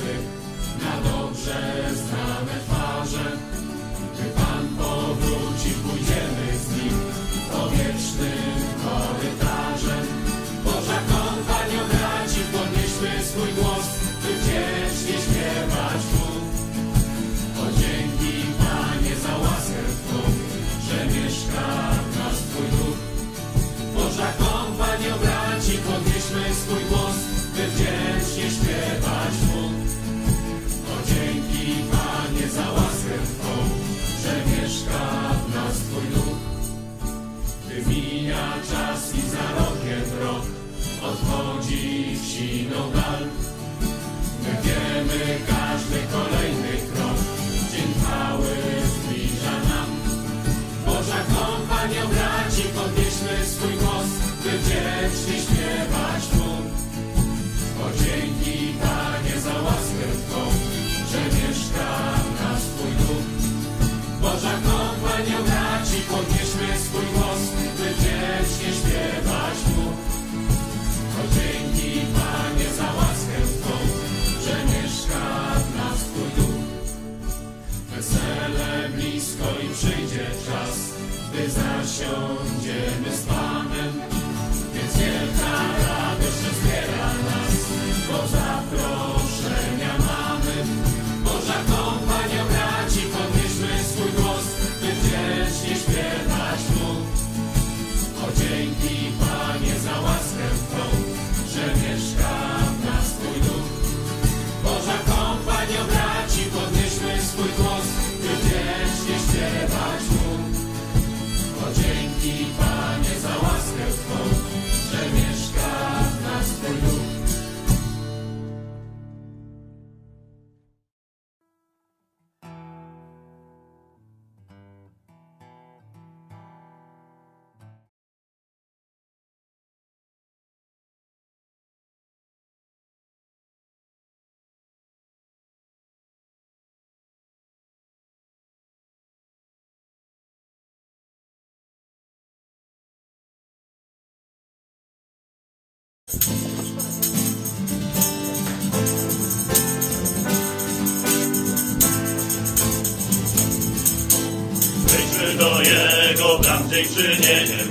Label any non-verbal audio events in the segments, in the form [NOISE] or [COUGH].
swych, na dobrze znane twarze. Czas i za rokiem rok odchodzi w siną dal. My wiemy każdy kolejny krok, dzień chwały zbliża nam. Boża kompanio braci, podnieśmy swój głos, by wdzięcznie przyjdzie czas, gdy zasiądziemy z Panem. Wejdźmy do Jego bram dziękczynieniem.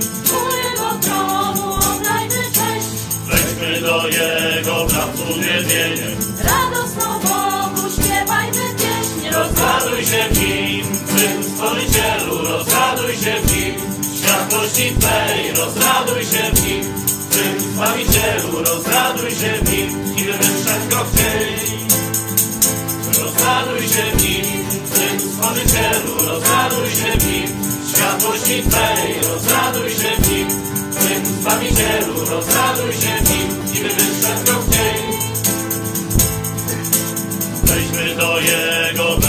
Jego tronu oddajmy cześć, Wejdźmy do Jego bram z uwielbieniem. radosną Bogu śpiewajmy pieśń. Rozraduj się w Nim, Twym Stworzycielu, rozraduj się w Nim. Światłości Twej, rozraduj się w Nim. Twym Zbawicielu, rozraduj się w Nim i wywyższać Go chciej. Rozraduj się w Nim, Twym Stworzycielu, rozraduj się w Nim. Światłości Twej, rozraduj się w Nim. Twym Zbawicielu, rozraduj się w Nim i wywyższać Go chciej. Wejdźmy do Jego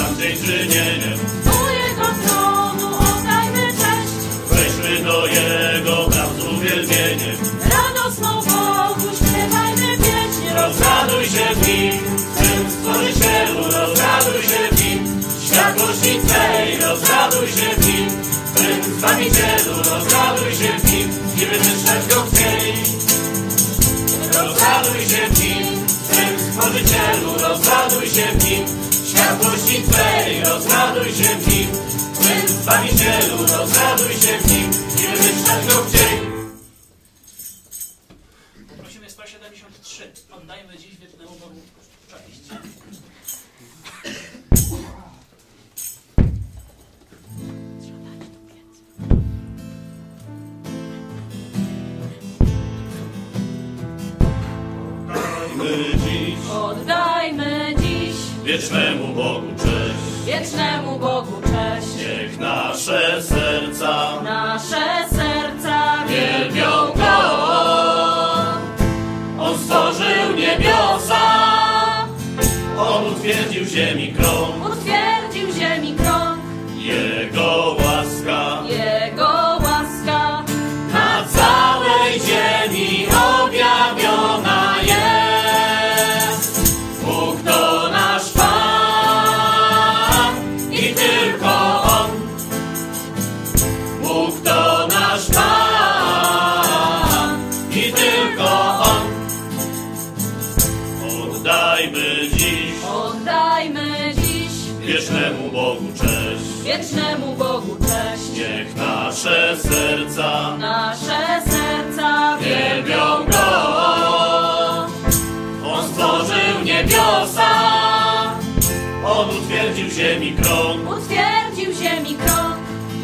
rozraduj się w Nim. Twym Zbawicielu, rozraduj się w Nim i wywyższać Go chciej. Rozraduj się w Nim, Twym Stworzycielu, rozraduj się w Nim. Światłości Twej, rozraduj się w Nim. Twym Zbawicielu, rozraduj się w Nim i wywyższać Go chciej. Wiecznemu Bogu cześć. Wiecznemu Bogu cześć. Niech nasze serca, nasze serca wielbią Go. On stworzył niebiosa, On utwierdził ziemi krąg. Utwierdził ziemi krąg. Jego Wiecznemu Bogu cześć. Wiecznemu Bogu cześć. Niech nasze serca, nasze serca wielbią Go. On stworzył niebiosa, On utwierdził ziemi krąg. Utwierdził ziemi krąg.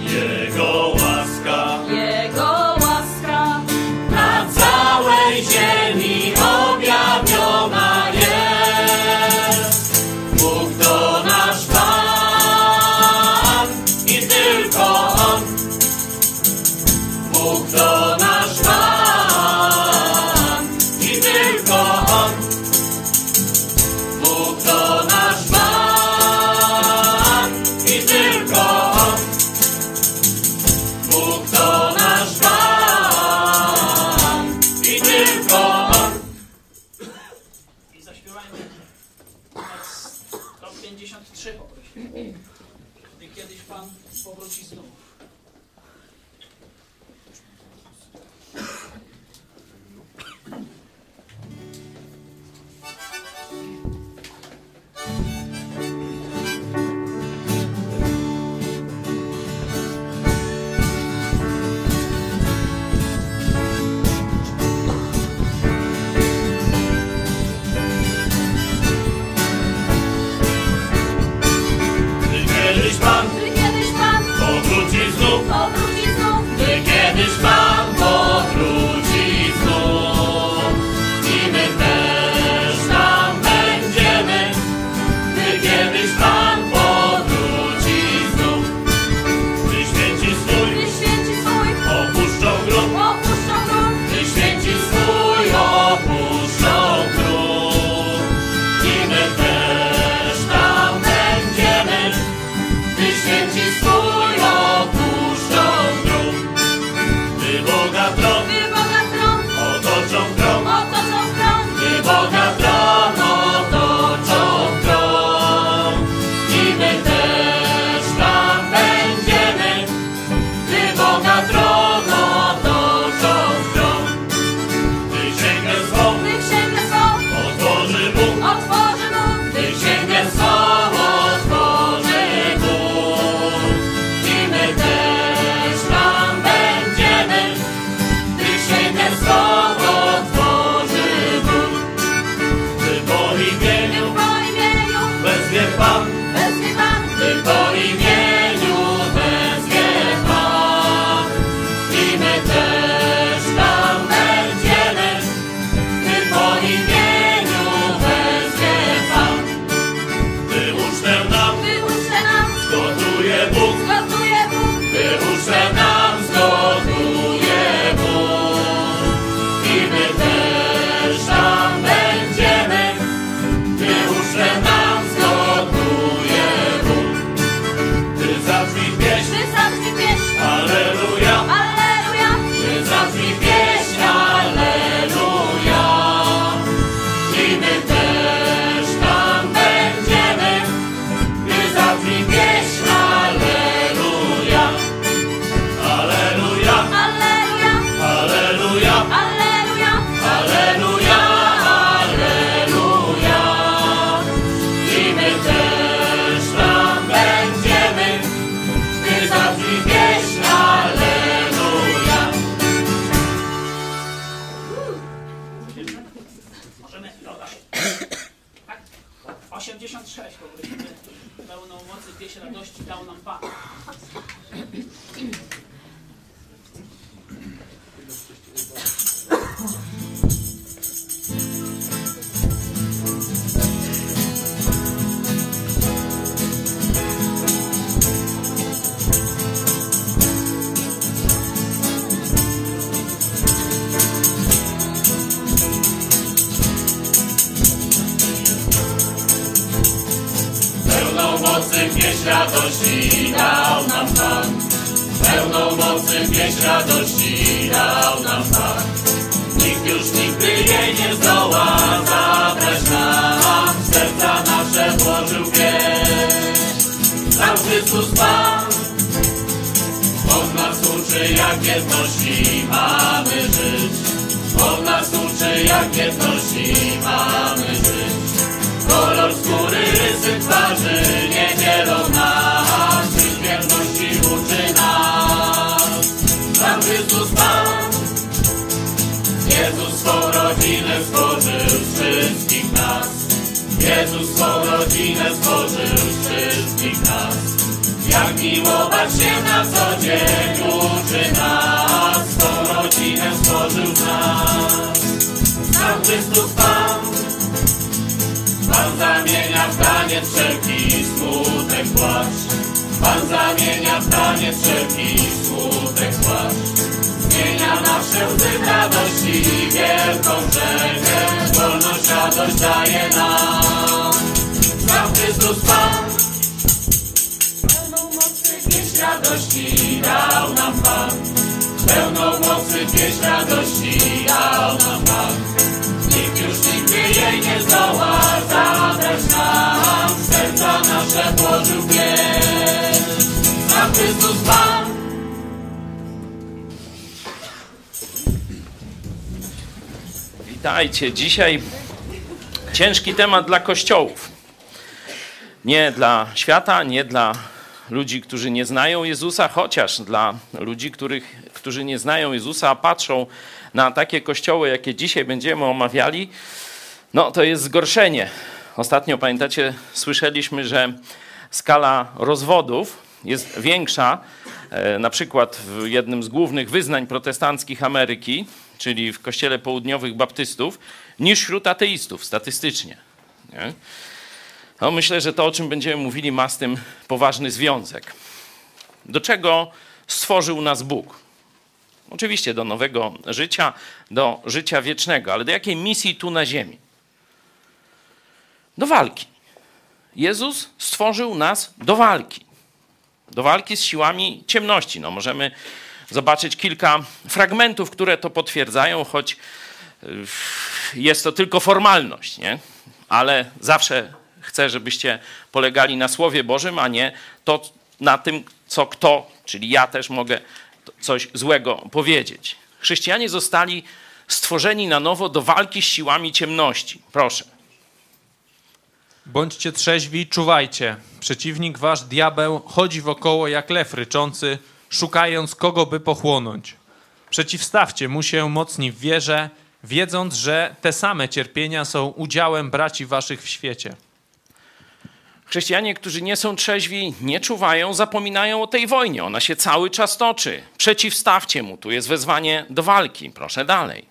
Jego radości dał nam Pan. Pełną mocy pieśń radości dał nam Pan. Nikt już nigdy jej nie zdoła zabrać nam. Serca nasze włożył pieśń. Sam Chrystus Pan. Witajcie. Dzisiaj ciężki temat dla kościołów. Nie dla świata, nie dla ludzi, którzy nie znają Jezusa, chociaż dla ludzi, których, którzy nie znają Jezusa, a patrzą na takie kościoły, jakie dzisiaj będziemy omawiali, no to jest zgorszenie. Ostatnio, pamiętacie, słyszeliśmy, że skala rozwodów jest większa, e, na przykład w jednym z głównych wyznań protestanckich Ameryki, czyli w kościele południowych baptystów, niż wśród ateistów statystycznie. Nie? No, myślę, że to, o czym będziemy mówili, ma z tym poważny związek. Do czego stworzył nas Bóg? Oczywiście do nowego życia, do życia wiecznego, ale do jakiej misji tu na ziemi? Do walki. Jezus stworzył nas do walki. Do walki z siłami ciemności. No, możemy zobaczyć kilka fragmentów, które to potwierdzają, choć y, jest to tylko formalność, nie? ale zawsze chcę, żebyście polegali na Słowie Bożym, a nie to na tym, co kto, czyli ja też mogę coś złego powiedzieć. Chrześcijanie zostali stworzeni na nowo do walki z siłami ciemności. Proszę. Bądźcie trzeźwi, czuwajcie. Przeciwnik wasz diabeł chodzi wokoło jak lew ryczący, szukając kogo by pochłonąć. Przeciwstawcie mu się mocni w wierze, wiedząc, że te same cierpienia są udziałem braci waszych w świecie. Chrześcijanie, którzy nie są trzeźwi, nie czuwają, zapominają o tej wojnie. Ona się cały czas toczy. Przeciwstawcie mu. Tu jest wezwanie do walki. Proszę dalej.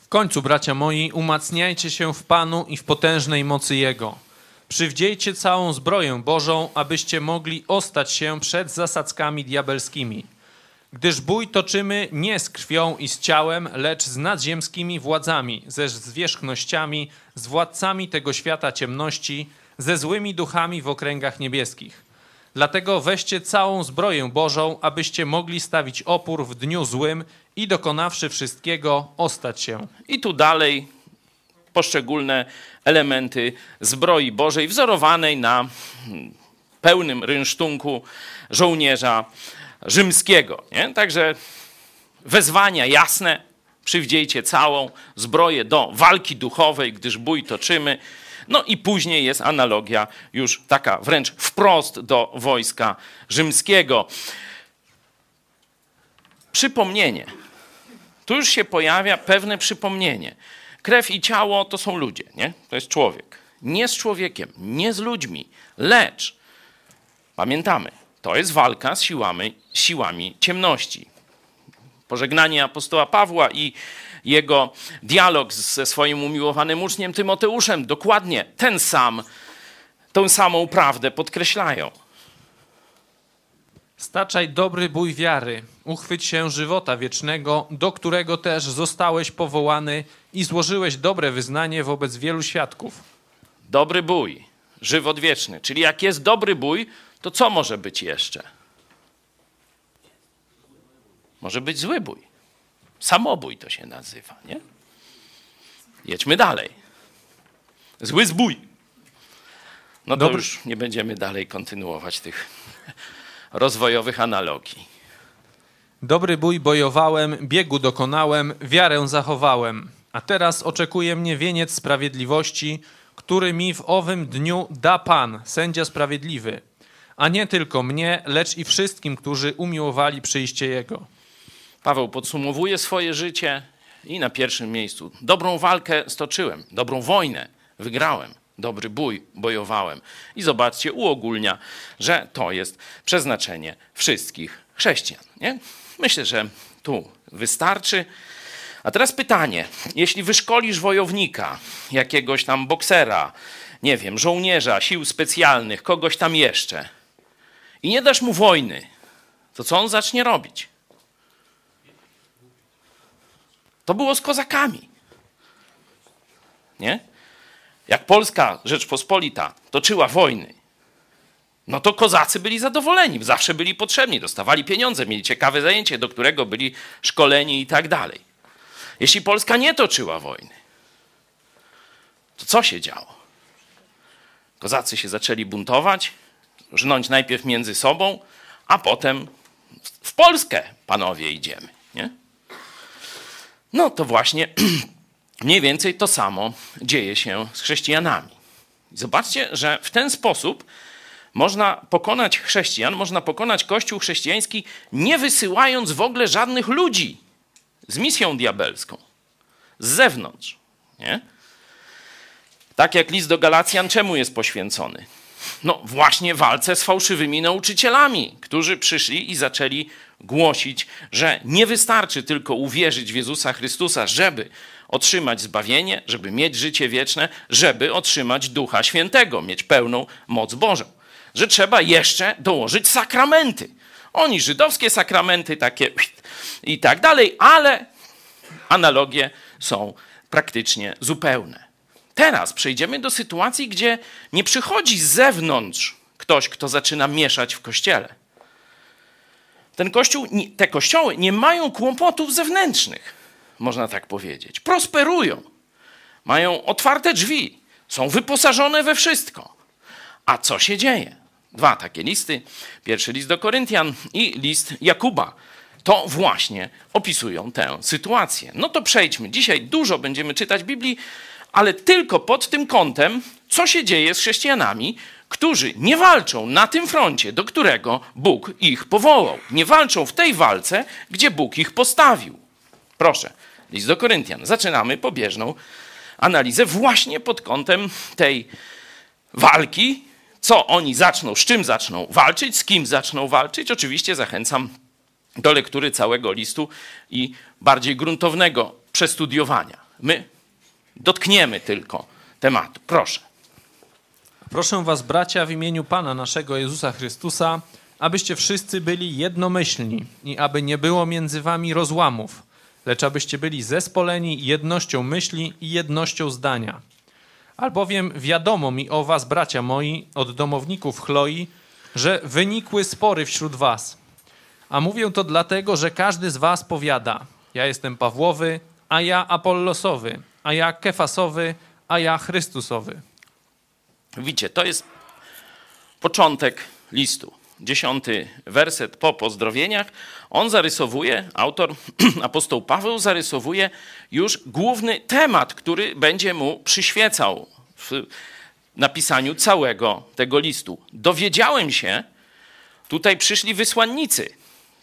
W końcu, bracia moi, umacniajcie się w Panu i w potężnej mocy Jego. Przywdziejcie całą zbroję Bożą, abyście mogli ostać się przed zasadzkami diabelskimi. Gdyż bój toczymy nie z krwią i z ciałem, lecz z nadziemskimi władzami, ze zwierzchnościami, z władcami tego świata ciemności, ze złymi duchami w okręgach niebieskich. Dlatego weźcie całą zbroję Bożą, abyście mogli stawić opór w dniu złym i dokonawszy wszystkiego, ostać się. I tu dalej poszczególne elementy zbroi Bożej, wzorowanej na hmm, pełnym rynsztunku żołnierza rzymskiego. Nie? Także wezwania jasne, przywdziejcie całą zbroję do walki duchowej, gdyż bój toczymy. No i później jest analogia już taka wręcz wprost do wojska rzymskiego. Przypomnienie. Tu już się pojawia pewne przypomnienie. Krew i ciało to są ludzie, nie? To jest człowiek. Nie z człowiekiem, nie z ludźmi, lecz pamiętamy, to jest walka z siłami, siłami ciemności. Pożegnanie apostoła Pawła i jego dialog ze swoim umiłowanym uczniem Tymoteuszem dokładnie ten sam, tą samą prawdę podkreślają. Staczaj dobry bój wiary, uchwyć się żywota wiecznego, do którego też zostałeś powołany i złożyłeś dobre wyznanie wobec wielu świadków. Dobry bój, żywot wieczny. Czyli jak jest dobry bój, to co może być jeszcze? Może być zły bój. Samobój to się nazywa, nie? Jedźmy dalej. Zły zbój. No to Dobry. już nie będziemy dalej kontynuować tych rozwojowych analogii. Dobry bój bojowałem, biegu dokonałem, wiarę zachowałem. A teraz oczekuje mnie wieniec sprawiedliwości, który mi w owym dniu da Pan, sędzia sprawiedliwy. A nie tylko mnie, lecz i wszystkim, którzy umiłowali przyjście Jego. Paweł podsumowuje swoje życie i na pierwszym miejscu dobrą walkę stoczyłem, dobrą wojnę wygrałem, dobry bój bojowałem. I zobaczcie, uogólnia, że to jest przeznaczenie wszystkich chrześcijan. Nie? Myślę, że tu wystarczy. A teraz pytanie: jeśli wyszkolisz wojownika, jakiegoś tam boksera, nie wiem, żołnierza, sił specjalnych, kogoś tam jeszcze, i nie dasz mu wojny, to co on zacznie robić? To było z kozakami. Nie? Jak Polska Rzeczpospolita toczyła wojny, no to kozacy byli zadowoleni, zawsze byli potrzebni, dostawali pieniądze, mieli ciekawe zajęcie, do którego byli szkoleni i tak dalej. Jeśli Polska nie toczyła wojny, to co się działo? Kozacy się zaczęli buntować, żnąć najpierw między sobą, a potem w Polskę, panowie, idziemy. Nie? No to właśnie [CLEARS THROAT] mniej więcej to samo dzieje się z chrześcijanami. Zobaczcie, że w ten sposób można pokonać chrześcijan, można pokonać Kościół chrześcijański, nie wysyłając w ogóle żadnych ludzi z misją diabelską, z zewnątrz. Nie? Tak jak list do Galacjan, czemu jest poświęcony? No właśnie walce z fałszywymi nauczycielami, którzy przyszli i zaczęli głosić, że nie wystarczy tylko uwierzyć w Jezusa Chrystusa, żeby otrzymać zbawienie, żeby mieć życie wieczne, żeby otrzymać Ducha Świętego, mieć pełną moc Bożą. Że trzeba jeszcze dołożyć sakramenty. Oni żydowskie sakramenty, takie i tak dalej, ale analogie są praktycznie zupełne. Teraz przejdziemy do sytuacji, gdzie nie przychodzi z zewnątrz ktoś, kto zaczyna mieszać w kościele. Ten kościół, te kościoły nie mają kłopotów zewnętrznych, można tak powiedzieć. Prosperują, mają otwarte drzwi, są wyposażone we wszystko. A co się dzieje? Dwa takie listy. Pierwszy list do Koryntian i list Jakuba. To właśnie opisują tę sytuację. No to przejdźmy. Dzisiaj dużo będziemy czytać Biblii, ale tylko pod tym kątem, co się dzieje z chrześcijanami, którzy nie walczą na tym froncie, do którego Bóg ich powołał. Nie walczą w tej walce, gdzie Bóg ich postawił. Proszę, list do Koryntian. Zaczynamy pobieżną analizę właśnie pod kątem tej walki, co oni zaczną, z czym zaczną walczyć, z kim zaczną walczyć. Oczywiście zachęcam do lektury całego listu i bardziej gruntownego przestudiowania. My dotkniemy tylko tematu. Proszę. Proszę was, bracia, w imieniu Pana naszego Jezusa Chrystusa, abyście wszyscy byli jednomyślni i aby nie było między wami rozłamów, lecz abyście byli zespoleni jednością myśli i jednością zdania. Albowiem wiadomo mi o was, bracia moi, od domowników Chloi, że wynikły spory wśród was. A mówię to dlatego, że każdy z was powiada: Ja jestem Pawłowy, a ja Apollosowy, a ja Kefasowy, a ja Chrystusowy. Widzicie, to jest początek listu. Dziesiąty werset po pozdrowieniach. On zarysowuje, autor, [CLEARS THROAT] apostoł Paweł zarysowuje już główny temat, który będzie mu przyświecał w napisaniu całego tego listu. Dowiedziałem się, tutaj przyszli wysłannicy,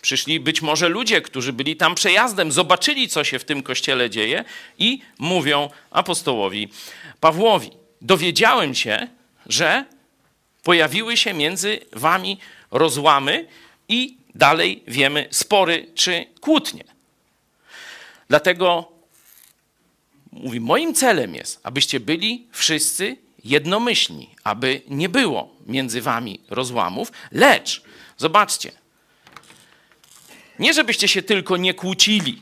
przyszli być może ludzie, którzy byli tam przejazdem, zobaczyli, co się w tym kościele dzieje i mówią apostołowi Pawłowi. Dowiedziałem się, że pojawiły się między wami rozłamy i dalej wiemy spory czy kłótnie. Dlatego mówi, moim celem jest, abyście byli wszyscy jednomyślni, aby nie było między wami rozłamów, lecz zobaczcie, nie żebyście się tylko nie kłócili,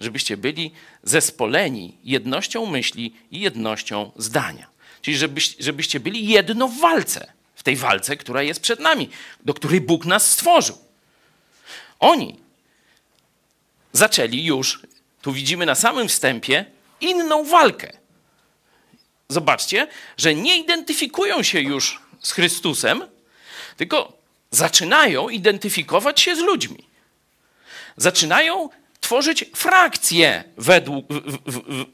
żebyście byli zespoleni jednością myśli i jednością zdania. Czyli żebyś, żebyście byli jedno w walce, w tej walce, która jest przed nami, do której Bóg nas stworzył. Oni zaczęli już, tu widzimy na samym wstępie, inną walkę. Zobaczcie, że nie identyfikują się już z Chrystusem, tylko zaczynają identyfikować się z ludźmi. Zaczynają tworzyć frakcje według,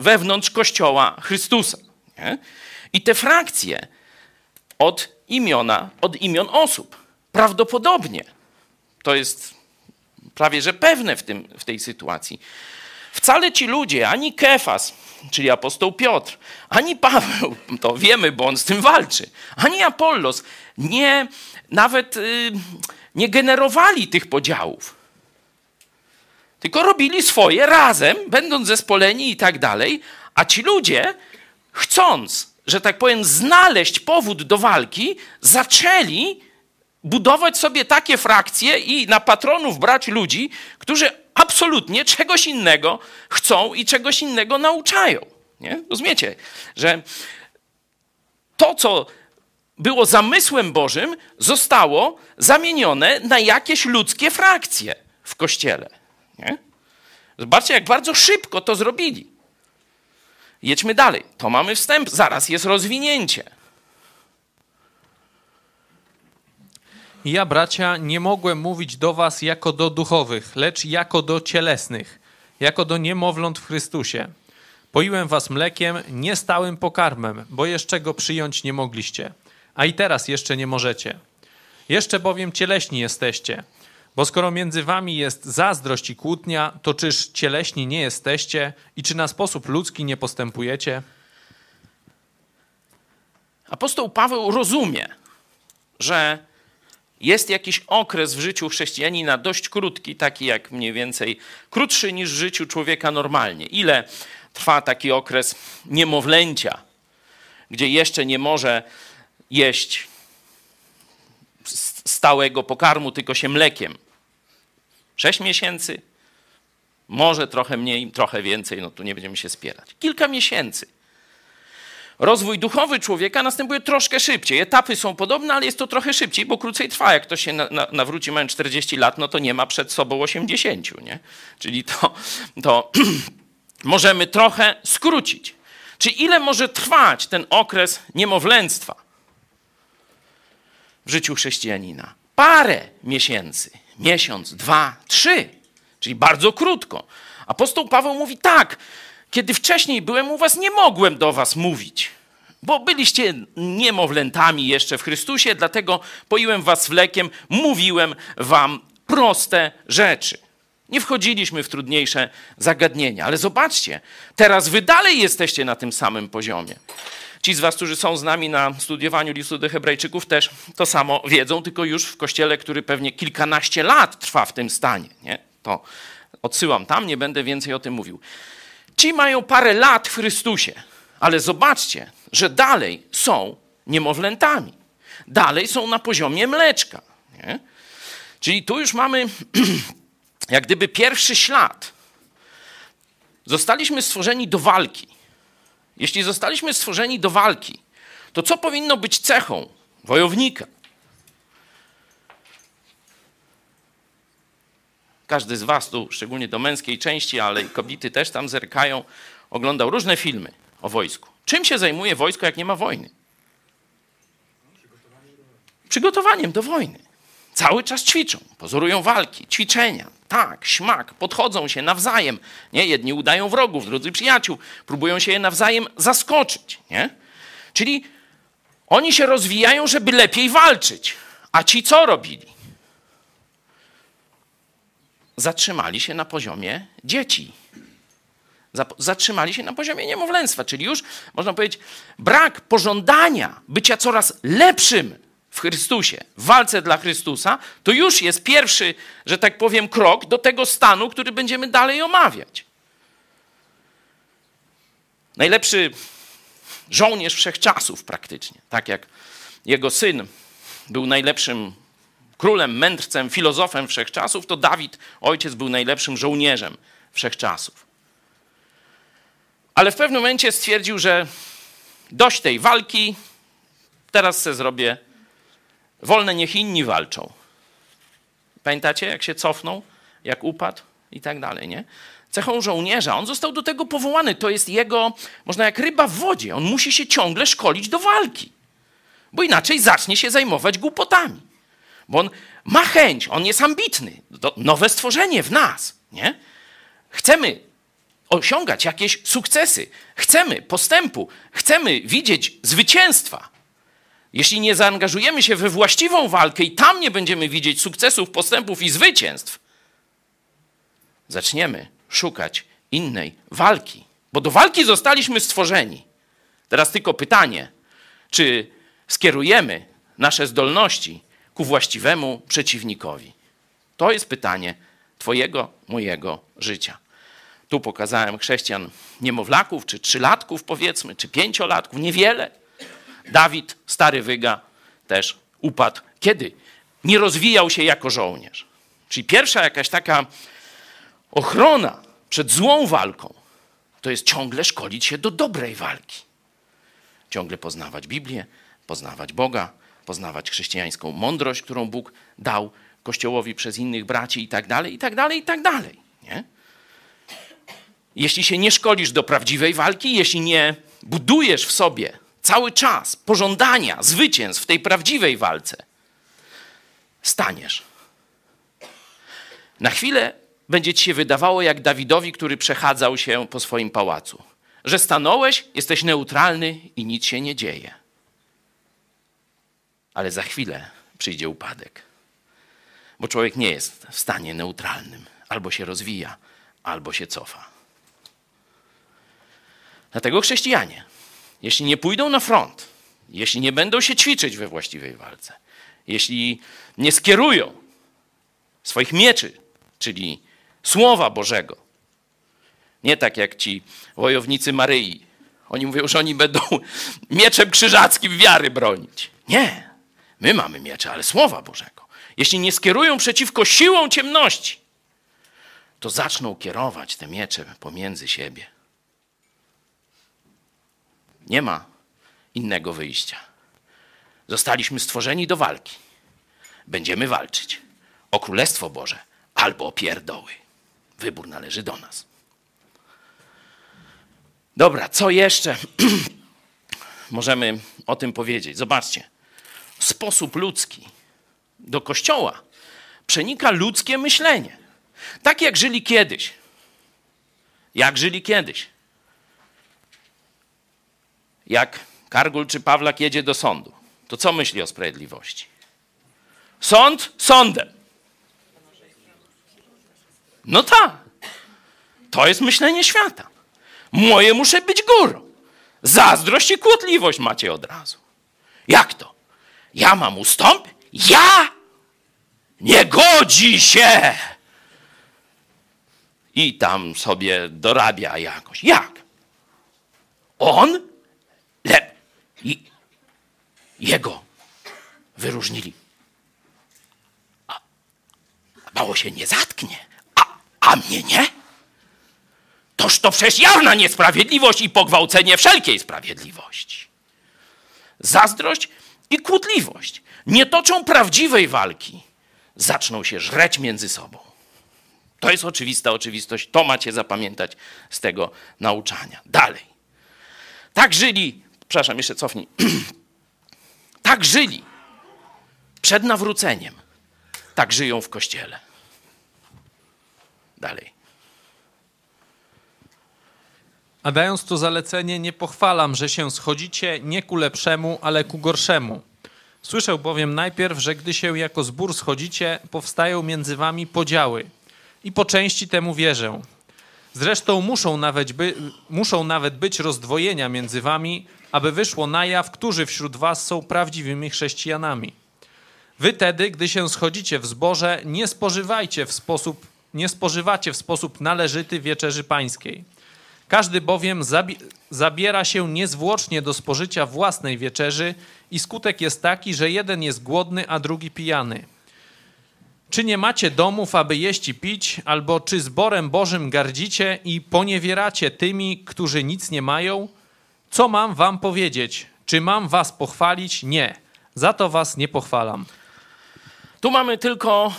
wewnątrz Kościoła Chrystusa. Nie? I te frakcje od imiona, od imion osób. Prawdopodobnie to jest prawie że pewne w, tym, w tej sytuacji. Wcale ci ludzie, ani Kefas, czyli apostoł Piotr, ani Paweł, [LAUGHS] to wiemy, bo on z tym walczy, ani Apollos nie nawet y, nie generowali tych podziałów. Tylko robili swoje razem, będąc zespoleni i tak dalej, a ci ludzie, chcąc, że tak powiem, znaleźć powód do walki, zaczęli budować sobie takie frakcje i na patronów brać ludzi, którzy absolutnie czegoś innego chcą i czegoś innego nauczają. Nie? Rozumiecie, że to, co było zamysłem Bożym, zostało zamienione na jakieś ludzkie frakcje w kościele. Nie? Zobaczcie, jak bardzo szybko to zrobili. Jedźmy dalej. To mamy wstęp, zaraz jest rozwinięcie. Ja, bracia, nie mogłem mówić do was jako do duchowych, lecz jako do cielesnych, jako do niemowląt w Chrystusie. Poiłem was mlekiem, nie stałym pokarmem, bo jeszcze go przyjąć nie mogliście, a i teraz jeszcze nie możecie. Jeszcze bowiem cieleśni jesteście, bo skoro między wami jest zazdrość i kłótnia, to czyż cieleśni nie jesteście i czy na sposób ludzki nie postępujecie? Apostoł Paweł rozumie, że jest jakiś okres w życiu chrześcijanina dość krótki, taki jak mniej więcej krótszy niż w życiu człowieka normalnie. Ile trwa taki okres niemowlęcia, gdzie jeszcze nie może jeść stałego pokarmu, tylko się mlekiem? Sześć miesięcy? Może trochę mniej, trochę więcej, no tu nie będziemy się spierać. Kilka miesięcy. Rozwój duchowy człowieka następuje troszkę szybciej. Etapy są podobne, ale jest to trochę szybciej, bo krócej trwa. Jak ktoś się na, na, nawróci mając 40 lat, no to nie ma przed sobą 80, nie? Czyli to, to [CLEARS THROAT] możemy trochę skrócić. Czy ile może trwać ten okres niemowlęctwa w życiu chrześcijanina? Parę miesięcy. Miesiąc, dwa, trzy. Czyli bardzo krótko. Apostoł Paweł mówi tak, kiedy wcześniej byłem u was, nie mogłem do was mówić, bo byliście niemowlętami jeszcze w Chrystusie, dlatego poiłem was wlekiem, mówiłem wam proste rzeczy. Nie wchodziliśmy w trudniejsze zagadnienia, ale zobaczcie, teraz wy dalej jesteście na tym samym poziomie. Ci z was, którzy są z nami na studiowaniu listu do Hebrajczyków, też to samo wiedzą, tylko już w kościele, który pewnie kilkanaście lat trwa w tym stanie. Nie? To odsyłam tam, nie będę więcej o tym mówił. Ci mają parę lat w Chrystusie, ale zobaczcie, że dalej są niemowlętami. Dalej są na poziomie mleczka. Nie? Czyli tu już mamy [CLEARS THROAT] jak gdyby pierwszy ślad. Zostaliśmy stworzeni do walki. Jeśli zostaliśmy stworzeni do walki, to co powinno być cechą wojownika? Każdy z Was tu, szczególnie do męskiej części, ale i kobiety też tam zerkają, oglądał różne filmy o wojsku. Czym się zajmuje wojsko, jak nie ma wojny? Przygotowaniem do wojny. Cały czas ćwiczą, pozorują walki, ćwiczenia, tak, śmak, podchodzą się nawzajem. Nie? Jedni udają wrogów, drudzy przyjaciół, próbują się je nawzajem zaskoczyć. Nie? Czyli oni się rozwijają, żeby lepiej walczyć. A ci co robili? Zatrzymali się na poziomie dzieci. Zatrzymali się na poziomie niemowlęctwa, czyli już można powiedzieć, brak pożądania bycia coraz lepszym w Chrystusie, w walce dla Chrystusa, to już jest pierwszy, że tak powiem, krok do tego stanu, który będziemy dalej omawiać. Najlepszy żołnierz wszechczasów praktycznie, tak jak jego syn był najlepszym królem, mędrcem, filozofem wszechczasów, to Dawid, ojciec, był najlepszym żołnierzem wszechczasów. Ale w pewnym momencie stwierdził, że dość tej walki, teraz se zrobię wolne, niech inni walczą. Pamiętacie, jak się cofnął, jak upadł i tak dalej, nie? Cechą żołnierza, on został do tego powołany, to jest jego, można jak ryba w wodzie, on musi się ciągle szkolić do walki, bo inaczej zacznie się zajmować głupotami. Bo on ma chęć, on jest ambitny, to nowe stworzenie w nas, nie? Chcemy osiągać jakieś sukcesy, chcemy postępu, chcemy widzieć zwycięstwa. Jeśli nie zaangażujemy się we właściwą walkę i tam nie będziemy widzieć sukcesów, postępów i zwycięstw, zaczniemy szukać innej walki, bo do walki zostaliśmy stworzeni. Teraz tylko pytanie, czy skierujemy nasze zdolności ku właściwemu przeciwnikowi? To jest pytanie Twojego, mojego życia. Tu pokazałem chrześcijan niemowlaków, czy trzylatków powiedzmy, czy pięciolatków, niewiele. Dawid, stary wyga, też upadł. Kiedy? Nie rozwijał się jako żołnierz. Czyli pierwsza jakaś taka ochrona przed złą walką to jest ciągle szkolić się do dobrej walki. Ciągle poznawać Biblię, poznawać Boga, poznawać chrześcijańską mądrość, którą Bóg dał Kościołowi przez innych braci i tak dalej, i tak dalej, i tak dalej. Nie? Jeśli się nie szkolisz do prawdziwej walki, jeśli nie budujesz w sobie cały czas pożądania zwycięstw w tej prawdziwej walce, staniesz. Na chwilę będzie ci się wydawało jak Dawidowi, który przechadzał się po swoim pałacu, że stanąłeś, jesteś neutralny i nic się nie dzieje. Ale za chwilę przyjdzie upadek, bo człowiek nie jest w stanie neutralnym, albo się rozwija, albo się cofa. Dlatego chrześcijanie, jeśli nie pójdą na front, jeśli nie będą się ćwiczyć we właściwej walce, jeśli nie skierują swoich mieczy, czyli Słowa Bożego, nie tak jak ci wojownicy Maryi. Oni mówią, że oni będą [LAUGHS] mieczem krzyżackim wiary bronić. Nie, my mamy miecze, ale Słowa Bożego. Jeśli nie skierują przeciwko siłom ciemności, to zaczną kierować te miecze pomiędzy siebie. Nie ma innego wyjścia. Zostaliśmy stworzeni do walki. Będziemy walczyć o Królestwo Boże albo o pierdoły. Wybór należy do nas. Dobra, co jeszcze [CLEARS THROAT] możemy o tym powiedzieć? Zobaczcie. Sposób ludzki do kościoła przenika ludzkie myślenie. Tak jak żyli kiedyś. Jak żyli kiedyś. Jak Kargul czy Pawlak jedzie do sądu, to co myśli o sprawiedliwości? Sąd sądem. No tak. To jest myślenie świata. Moje muszę być górą. Zazdrość i kłótliwość macie od razu. Jak to? Ja mam ustąpić? Ja? Nie godzi się! I tam sobie dorabia jakoś. Jak? On? I... Jego wyróżnili. A, mało się nie zatknie, a, a mnie nie? Toż to przecież jawna niesprawiedliwość i pogwałcenie wszelkiej sprawiedliwości. Zazdrość i kłótliwość nie toczą prawdziwej walki, zaczną się żreć między sobą. To jest oczywista oczywistość, to macie zapamiętać z tego nauczania. Dalej. Tak żyli, przepraszam, jeszcze cofnij. [CLEARS THROAT] tak żyli przed nawróceniem, tak żyją w kościele. Dalej. A dając to zalecenie, nie pochwalam, że się schodzicie nie ku lepszemu, ale ku gorszemu. Słyszę bowiem najpierw, że gdy się jako zbór schodzicie, powstają między wami podziały. I po części temu wierzę. Zresztą muszą nawet, by, muszą nawet być rozdwojenia między wami, aby wyszło na jaw, którzy wśród was są prawdziwymi chrześcijanami. Wy tedy, gdy się schodzicie w zborze, nie spożywajcie w sposób, nie spożywacie w sposób należyty wieczerzy pańskiej. Każdy bowiem zabi zabiera się niezwłocznie do spożycia własnej wieczerzy i skutek jest taki, że jeden jest głodny, a drugi pijany. Czy nie macie domów, aby jeść i pić, albo czy zborem Bożym gardzicie i poniewieracie tymi, którzy nic nie mają? Co mam wam powiedzieć? Czy mam was pochwalić? Nie. Za to was nie pochwalam. Tu mamy tylko,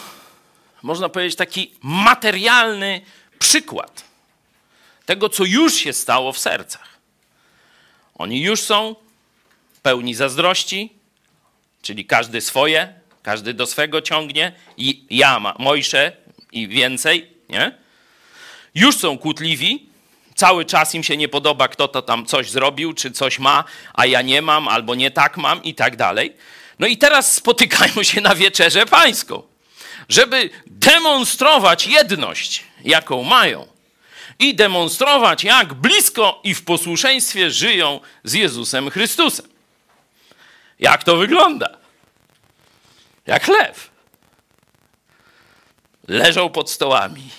można powiedzieć, taki materialny przykład tego, co już się stało w sercach. Oni już są pełni zazdrości, czyli każdy swoje, każdy do swego ciągnie, i ja, ma, Mojsze i więcej, nie? Już są kłótliwi, cały czas im się nie podoba, kto to tam coś zrobił, czy coś ma, a ja nie mam, albo nie tak mam i tak dalej. No i teraz [LAUGHS] spotykają się na wieczerzę pańską, żeby demonstrować jedność, jaką mają i demonstrować, jak blisko i w posłuszeństwie żyją z Jezusem Chrystusem. Jak to wygląda? Jak lew. Leżą pod stołami.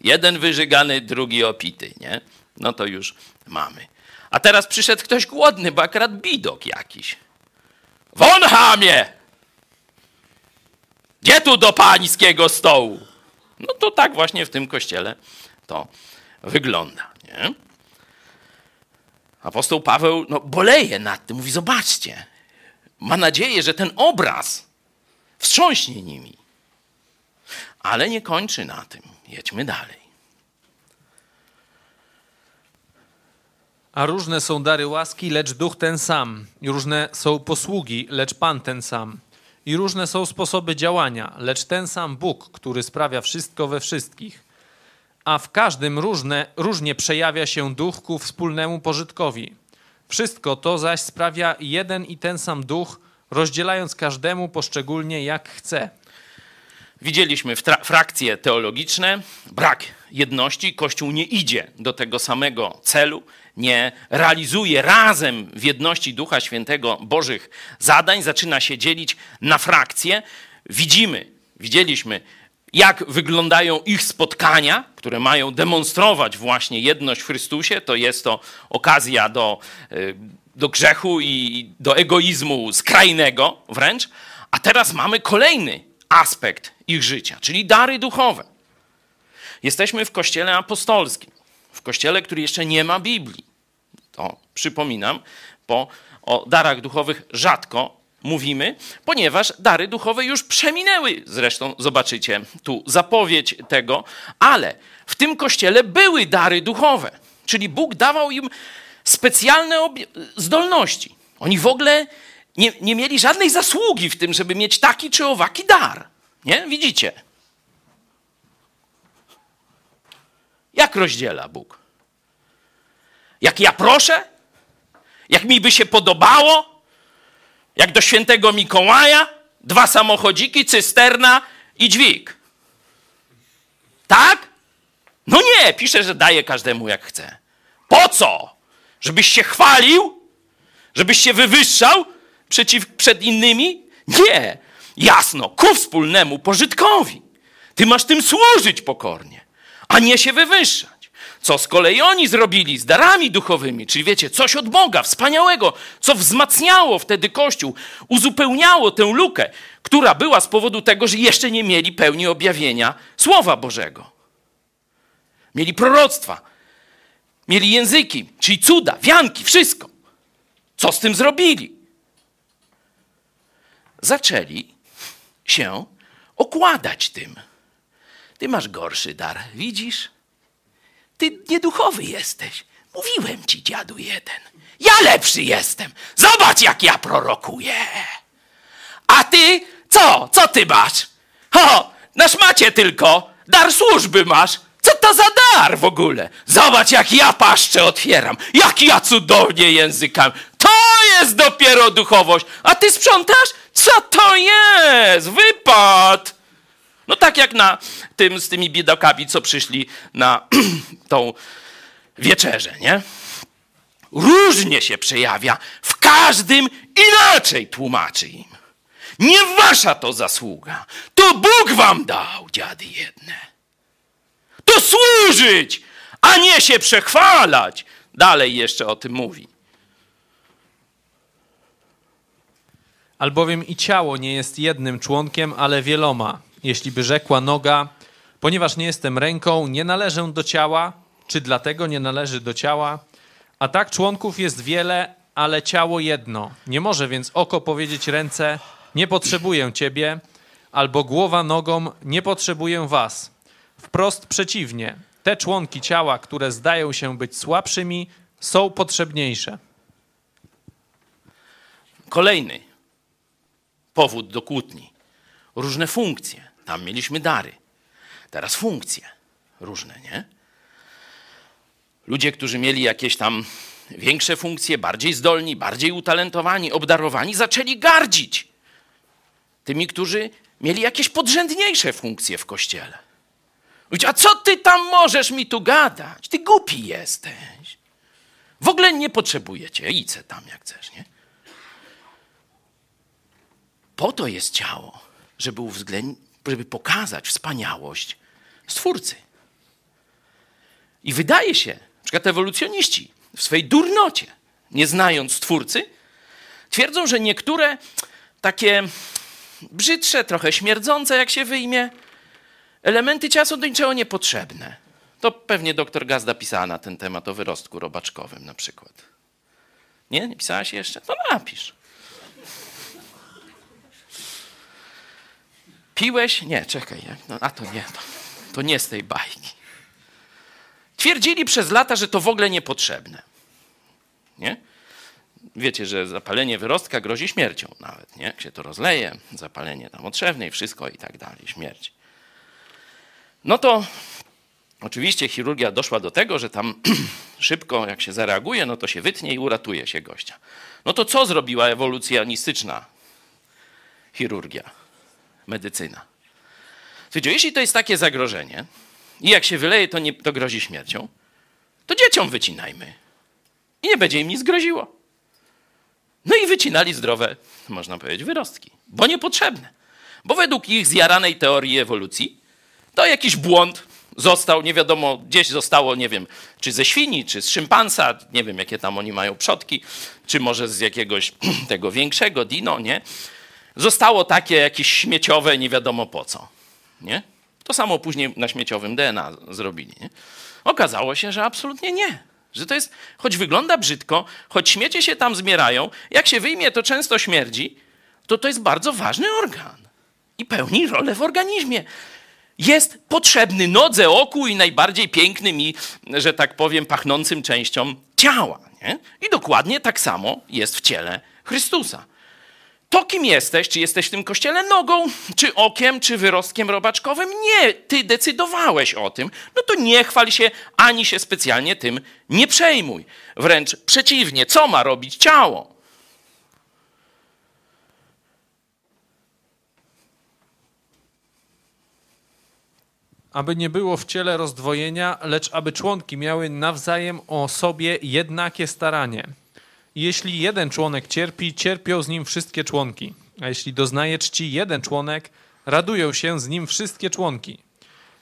Jeden wyżygany, drugi opity, nie? No to już mamy. A teraz przyszedł ktoś głodny, bo akurat bidok jakiś. Won hamie! Gdzie tu do pańskiego stołu? No to tak właśnie w tym kościele to wygląda. Nie? Apostoł Paweł no, boleje nad tym, mówi: Zobaczcie, ma nadzieję, że ten obraz wstrząśnie nimi. Ale nie kończy na tym. Jedźmy dalej. A różne są dary łaski, lecz duch ten sam. Różne są posługi, lecz Pan ten sam. I różne są sposoby działania, lecz ten sam Bóg, który sprawia wszystko we wszystkich. A w każdym różne, różnie przejawia się duch ku wspólnemu pożytkowi. Wszystko to zaś sprawia jeden i ten sam duch, rozdzielając każdemu poszczególnie jak chce. Widzieliśmy fra- frakcje teologiczne, brak jedności. Kościół nie idzie do tego samego celu, nie realizuje razem w jedności Ducha Świętego Bożych zadań, zaczyna się dzielić na frakcje. Widzimy, widzieliśmy, jak wyglądają ich spotkania, które mają demonstrować właśnie jedność w Chrystusie. To jest to okazja do, y, do grzechu i do egoizmu skrajnego wręcz. A teraz mamy kolejny aspekt ich życia, czyli dary duchowe. Jesteśmy w kościele apostolskim, w kościele, który jeszcze nie ma Biblii. To przypominam, bo o darach duchowych rzadko mówimy, ponieważ dary duchowe już przeminęły. Zresztą zobaczycie tu zapowiedź tego, ale w tym kościele były dary duchowe, czyli Bóg dawał im specjalne zdolności. Oni w ogóle nie, nie mieli żadnej zasługi w tym, żeby mieć taki czy owaki dar. Nie? Widzicie? Jak rozdziela Bóg? Jak ja proszę? Jak mi by się podobało? Jak do świętego Mikołaja? Dwa samochodziki, cysterna i dźwig. Tak? No nie, pisze, że daje każdemu jak chce. Po co? Żebyś się chwalił? Żebyś się wywyższał przeciw, przed innymi? Nie. Jasno, ku wspólnemu pożytkowi. Ty masz tym służyć pokornie, a nie się wywyższać. Co z kolei oni zrobili z darami duchowymi, czyli wiecie, coś od Boga wspaniałego, co wzmacniało wtedy Kościół, uzupełniało tę lukę, która była z powodu tego, że jeszcze nie mieli pełni objawienia Słowa Bożego. Mieli proroctwa, mieli języki, czyli cuda, wianki, wszystko. Co z tym zrobili? Zaczęli się okładać tym. Ty masz gorszy dar, widzisz? Ty nieduchowy jesteś. Mówiłem ci, dziadu jeden. Ja lepszy jestem. Zobacz, jak ja prorokuję. A ty co? Co ty masz? O, na szmacie tylko. Dar służby masz. Co to za dar w ogóle? Zobacz, jak ja paszczę otwieram. Jak ja cudownie językami. To jest dopiero duchowość. A ty sprzątasz? Co to jest? Wypad! No tak jak na tym z tymi biedakami, co przyszli na [CLEARS THROAT] tą wieczerzę, nie? Różnie się przejawia, w każdym inaczej tłumaczy im. Nie wasza to zasługa, to Bóg wam dał, dziady jedne. To służyć, a nie się przechwalać. Dalej jeszcze o tym mówi. Albowiem i ciało nie jest jednym członkiem, ale wieloma. Jeśli by rzekła noga, ponieważ nie jestem ręką, nie należę do ciała, czy dlatego nie należy do ciała? A tak członków jest wiele, ale ciało jedno. Nie może więc oko powiedzieć ręce: Nie potrzebuję ciebie, albo głowa nogom: Nie potrzebuję was. Wprost przeciwnie. Te członki ciała, które zdają się być słabszymi, są potrzebniejsze. Kolejny powód do kłótni. Różne funkcje. Tam mieliśmy dary. Teraz funkcje różne, nie? Ludzie, którzy mieli jakieś tam większe funkcje, bardziej zdolni, bardziej utalentowani, obdarowani, zaczęli gardzić tymi, którzy mieli jakieś podrzędniejsze funkcje w kościele. A co ty tam możesz mi tu gadać? Ty głupi jesteś. W ogóle nie potrzebujecie. Idź tam jak chcesz, nie? Po to jest ciało, żeby, żeby pokazać wspaniałość Stwórcy. I wydaje się, na przykład ewolucjoniści w swej durnocie, nie znając Stwórcy, twierdzą, że niektóre takie brzydsze, trochę śmierdzące, jak się wyjmie, elementy ciała są do niczego niepotrzebne. To pewnie doktor Gazda pisała na ten temat o wyrostku robaczkowym na przykład. Nie? Nie pisałaś jeszcze? To napisz. Piłeś? Nie, czekaj. No, a to nie, to, to nie z tej bajki. Twierdzili przez lata, że to w ogóle niepotrzebne. Nie? Wiecie, że zapalenie wyrostka grozi śmiercią nawet, nie? Jak się to rozleje, zapalenie tam otrzewnej, wszystko i tak dalej, śmierć. No to oczywiście chirurgia doszła do tego, że tam [CLEARS THROAT] szybko jak się zareaguje, no to się wytnie i uratuje się gościa. No to co zrobiła ewolucjonistyczna chirurgia? medycyna. Słuchajcie, jeśli to jest takie zagrożenie i jak się wyleje, to, nie, to grozi śmiercią, to dzieciom wycinajmy. I nie będzie im nic groziło. No i wycinali zdrowe, można powiedzieć, wyrostki, bo niepotrzebne. Bo według ich zjaranej teorii ewolucji to jakiś błąd został, nie wiadomo, gdzieś zostało, nie wiem, czy ze świni, czy z szympansa, nie wiem, jakie tam oni mają przodki, czy może z jakiegoś [CLEARS THROAT] tego większego dino, nie? zostało takie jakieś śmieciowe, nie wiadomo po co. Nie? To samo później na śmieciowym DNA zrobili. Nie? Okazało się, że absolutnie nie. Że to jest, choć wygląda brzydko, choć śmiecie się tam zmierają, jak się wyjmie, to często śmierdzi, to to jest bardzo ważny organ i pełni rolę w organizmie. Jest potrzebny nodze, oku i najbardziej pięknym i, że tak powiem, pachnącym częścią ciała. Nie? I dokładnie tak samo jest w ciele Chrystusa. To, kim jesteś, czy jesteś w tym kościele nogą, czy okiem, czy wyrostkiem robaczkowym, nie, ty decydowałeś o tym, no to nie chwal się, ani się specjalnie tym nie przejmuj. Wręcz przeciwnie, co ma robić ciało? Aby nie było w ciele rozdwojenia, lecz aby członki miały nawzajem o sobie jednakie staranie. Jeśli jeden członek cierpi, cierpią z nim wszystkie członki. A jeśli doznaje czci jeden członek, radują się z nim wszystkie członki.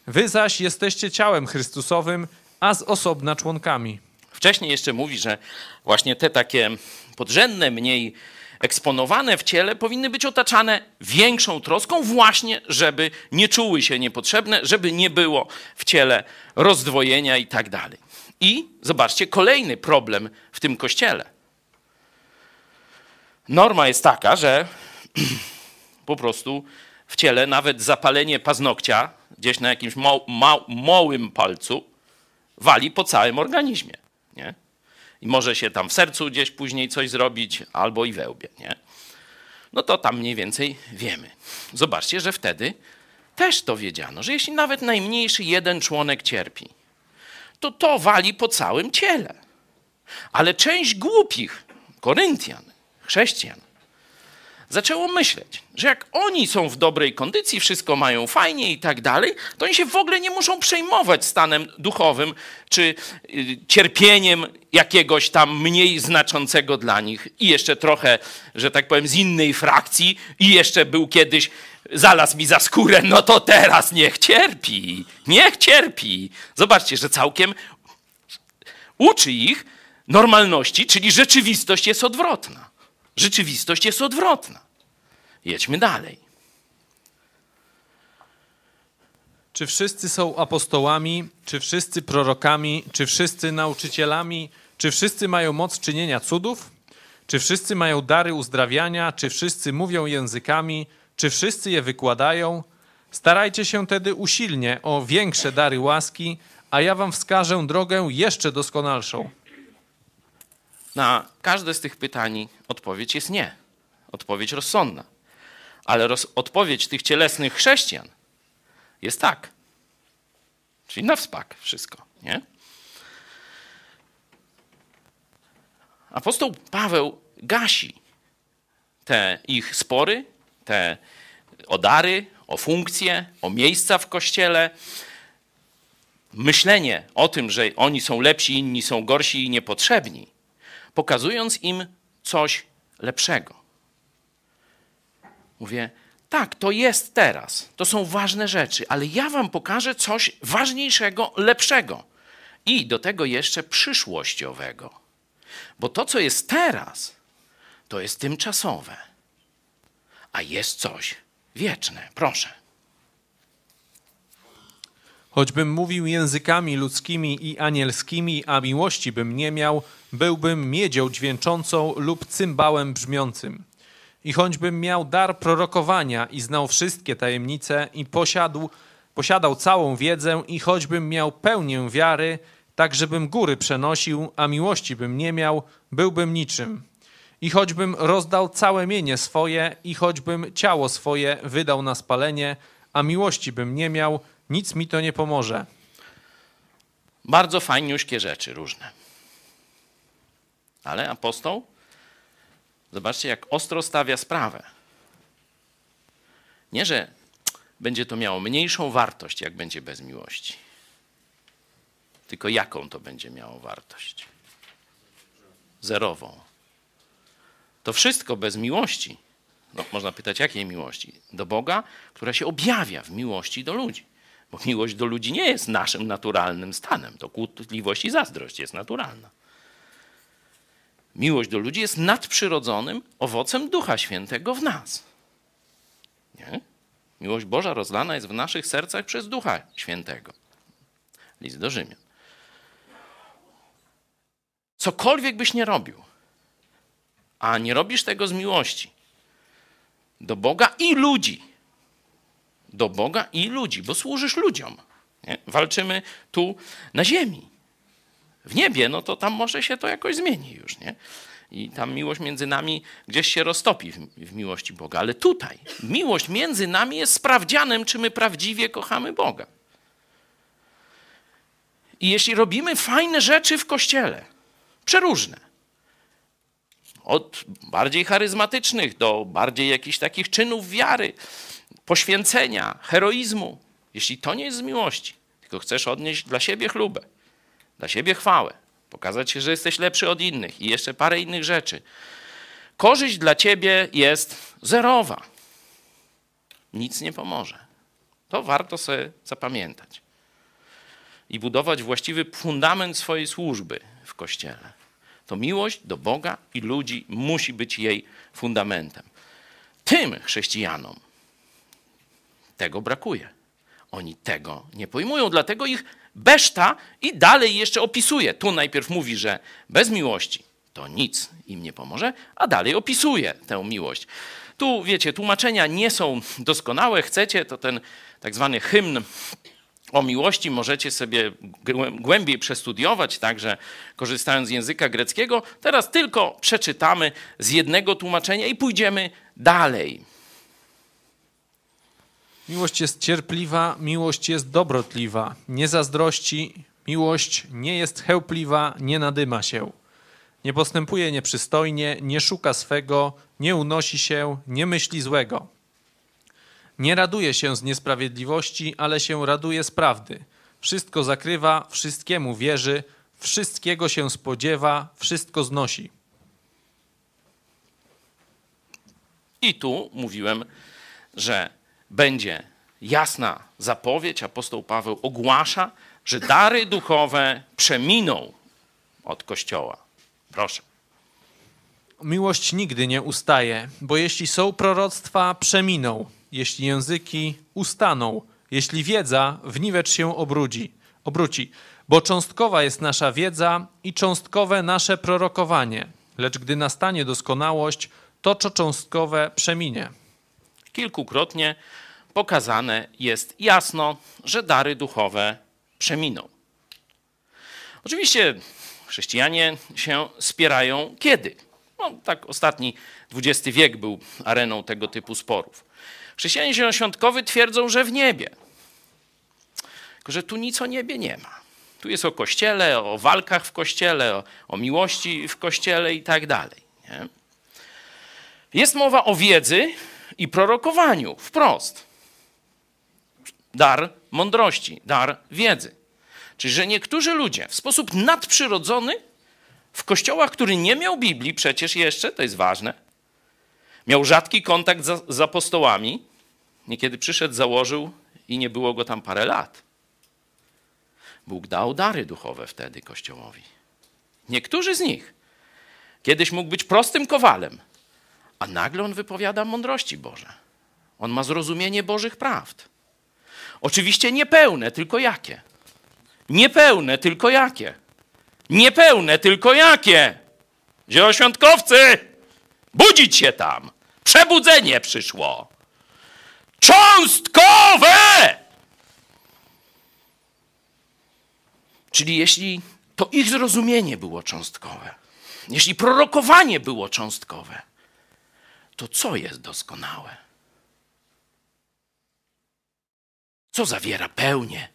Wy zaś jesteście ciałem Chrystusowym, a z osobna członkami. Wcześniej jeszcze mówi, że właśnie te takie podrzędne, mniej eksponowane w ciele powinny być otaczane większą troską, właśnie żeby nie czuły się niepotrzebne, żeby nie było w ciele rozdwojenia i tak dalej. I zobaczcie, kolejny problem w tym kościele norma jest taka, że [CLEARS THROAT] po prostu w ciele nawet zapalenie paznokcia gdzieś na jakimś małym palcu wali po całym organizmie. Nie? I może się tam w sercu gdzieś później coś zrobić, albo i we łbie. Nie? No to tam mniej więcej wiemy. Zobaczcie, że wtedy też to wiedziano, że jeśli nawet najmniejszy jeden członek cierpi, to to wali po całym ciele. Ale część głupich Koryntian chrześcijan, zaczęło myśleć, że jak oni są w dobrej kondycji, wszystko mają fajnie i tak dalej, to oni się w ogóle nie muszą przejmować stanem duchowym czy y, cierpieniem jakiegoś tam mniej znaczącego dla nich i jeszcze trochę, że tak powiem, z innej frakcji i jeszcze był kiedyś zalazł mi za skórę, no to teraz niech cierpi, niech cierpi. Zobaczcie, że całkiem uczy ich normalności, czyli rzeczywistość jest odwrotna. Rzeczywistość jest odwrotna. Jedźmy dalej. Czy wszyscy są apostołami, czy wszyscy prorokami, czy wszyscy nauczycielami, Czy wszyscy mają moc czynienia cudów? Czy wszyscy mają dary uzdrawiania? Czy wszyscy mówią językami? Czy wszyscy je wykładają? Starajcie się tedy usilnie o większe dary łaski, a ja wam wskażę drogę jeszcze doskonalszą. Na każde z tych pytań odpowiedź jest nie. Odpowiedź rozsądna. Ale roz, odpowiedź tych cielesnych chrześcijan jest tak. Czyli na wspak wszystko, nie? Apostoł Paweł gasi te ich spory, te o dary, o funkcje, o miejsca w kościele. Myślenie o tym, że oni są lepsi, inni są gorsi i niepotrzebni, pokazując im coś lepszego. Mówię, tak, to jest teraz, to są ważne rzeczy, ale ja wam pokażę coś ważniejszego, lepszego i do tego jeszcze przyszłościowego. Bo to, co jest teraz, to jest tymczasowe, a jest coś wieczne. Proszę. Choćbym mówił językami ludzkimi i anielskimi, a miłości bym nie miał, byłbym miedzią dźwięczącą lub cymbałem brzmiącym. I choćbym miał dar prorokowania i znał wszystkie tajemnice i posiadł, posiadał całą wiedzę i choćbym miał pełnię wiary, tak żebym góry przenosił, a miłości bym nie miał, byłbym niczym. I choćbym rozdał całe mienie swoje i choćbym ciało swoje wydał na spalenie, a miłości bym nie miał, nic mi to nie pomoże. Bardzo fajniuśkie rzeczy różne. Ale apostoł, zobaczcie, jak ostro stawia sprawę. Nie, że będzie to miało mniejszą wartość, jak będzie bez miłości. Tylko jaką to będzie miało wartość? Zerową. To wszystko bez miłości. No, można pytać, jakiej miłości? Do Boga, która się objawia w miłości do ludzi. Bo miłość do ludzi nie jest naszym naturalnym stanem. To kłótliwość i zazdrość jest naturalna. Miłość do ludzi jest nadprzyrodzonym owocem Ducha Świętego w nas. Nie? Miłość Boża rozlana jest w naszych sercach przez Ducha Świętego. List do Rzymian. Cokolwiek byś nie robił, a nie robisz tego z miłości do Boga i ludzi, do Boga i ludzi, bo służysz ludziom. Nie? Walczymy tu na ziemi. W niebie, no to tam może się to jakoś zmieni już, nie? I tam miłość między nami gdzieś się roztopi w, w miłości Boga. Ale tutaj miłość między nami jest sprawdzianem, czy my prawdziwie kochamy Boga. I jeśli robimy fajne rzeczy w kościele, przeróżne, od bardziej charyzmatycznych do bardziej jakichś takich czynów wiary, poświęcenia, heroizmu, jeśli to nie jest z miłości, tylko chcesz odnieść dla siebie chlubę, dla siebie chwałę, pokazać się, że jesteś lepszy od innych i jeszcze parę innych rzeczy, korzyść dla ciebie jest zerowa. Nic nie pomoże. To warto sobie zapamiętać. I budować właściwy fundament swojej służby w kościele. To miłość do Boga i ludzi musi być jej fundamentem. Tym chrześcijanom tego brakuje. Oni tego nie pojmują, dlatego ich beszta i dalej jeszcze opisuje. Tu najpierw mówi, że bez miłości to nic im nie pomoże, a dalej opisuje tę miłość. Tu, wiecie, tłumaczenia nie są doskonałe. Chcecie, to ten tak zwany hymn o miłości możecie sobie głębiej przestudiować, także korzystając z języka greckiego. Teraz tylko przeczytamy z jednego tłumaczenia i pójdziemy dalej. Miłość jest cierpliwa, miłość jest dobrotliwa, nie zazdrości, miłość nie jest chełpliwa, nie nadyma się. Nie postępuje nieprzystojnie, nie szuka swego, nie unosi się, nie myśli złego. Nie raduje się z niesprawiedliwości, ale się raduje z prawdy. Wszystko zakrywa, wszystkiemu wierzy, wszystkiego się spodziewa, wszystko znosi. I tu mówiłem, że będzie jasna zapowiedź. Apostoł Paweł ogłasza, że dary duchowe przeminą od Kościoła. Proszę. Miłość nigdy nie ustaje, bo jeśli są proroctwa, przeminą jeśli języki ustaną, jeśli wiedza w niwecz się obrudzi, obróci. Bo cząstkowa jest nasza wiedza i cząstkowe nasze prorokowanie, lecz gdy nastanie doskonałość, to co cząstkowe przeminie. Kilkukrotnie pokazane jest jasno, że dary duchowe przeminą. Oczywiście chrześcijanie się spierają kiedy? No, tak ostatni XX wiek był areną tego typu sporów. Chrześcijanie zielonoświątkowi twierdzą, że w niebie. Tylko, że tu nic o niebie nie ma. Tu jest o kościele, o walkach w kościele, o, o miłości w kościele i tak dalej. Nie? Jest mowa o wiedzy i prorokowaniu wprost. Dar mądrości, dar wiedzy. Czyli, że niektórzy ludzie w sposób nadprzyrodzony w kościołach, który nie miał Biblii przecież jeszcze, to jest ważne, miał rzadki kontakt z, z apostołami, niekiedy przyszedł, założył i nie było go tam parę lat. Bóg dał dary duchowe wtedy Kościołowi. Niektórzy z nich kiedyś mógł być prostym kowalem, a nagle on wypowiada mądrości Boże. On ma zrozumienie Bożych prawd. Oczywiście niepełne, tylko jakie? Niepełne, tylko jakie? Niepełne, tylko jakie? Zieloświątkowcy! Budzić się tam! Przebudzenie przyszło! Cząstkowe! Czyli jeśli to ich zrozumienie było cząstkowe, jeśli prorokowanie było cząstkowe, to co jest doskonałe? Co zawiera pełnię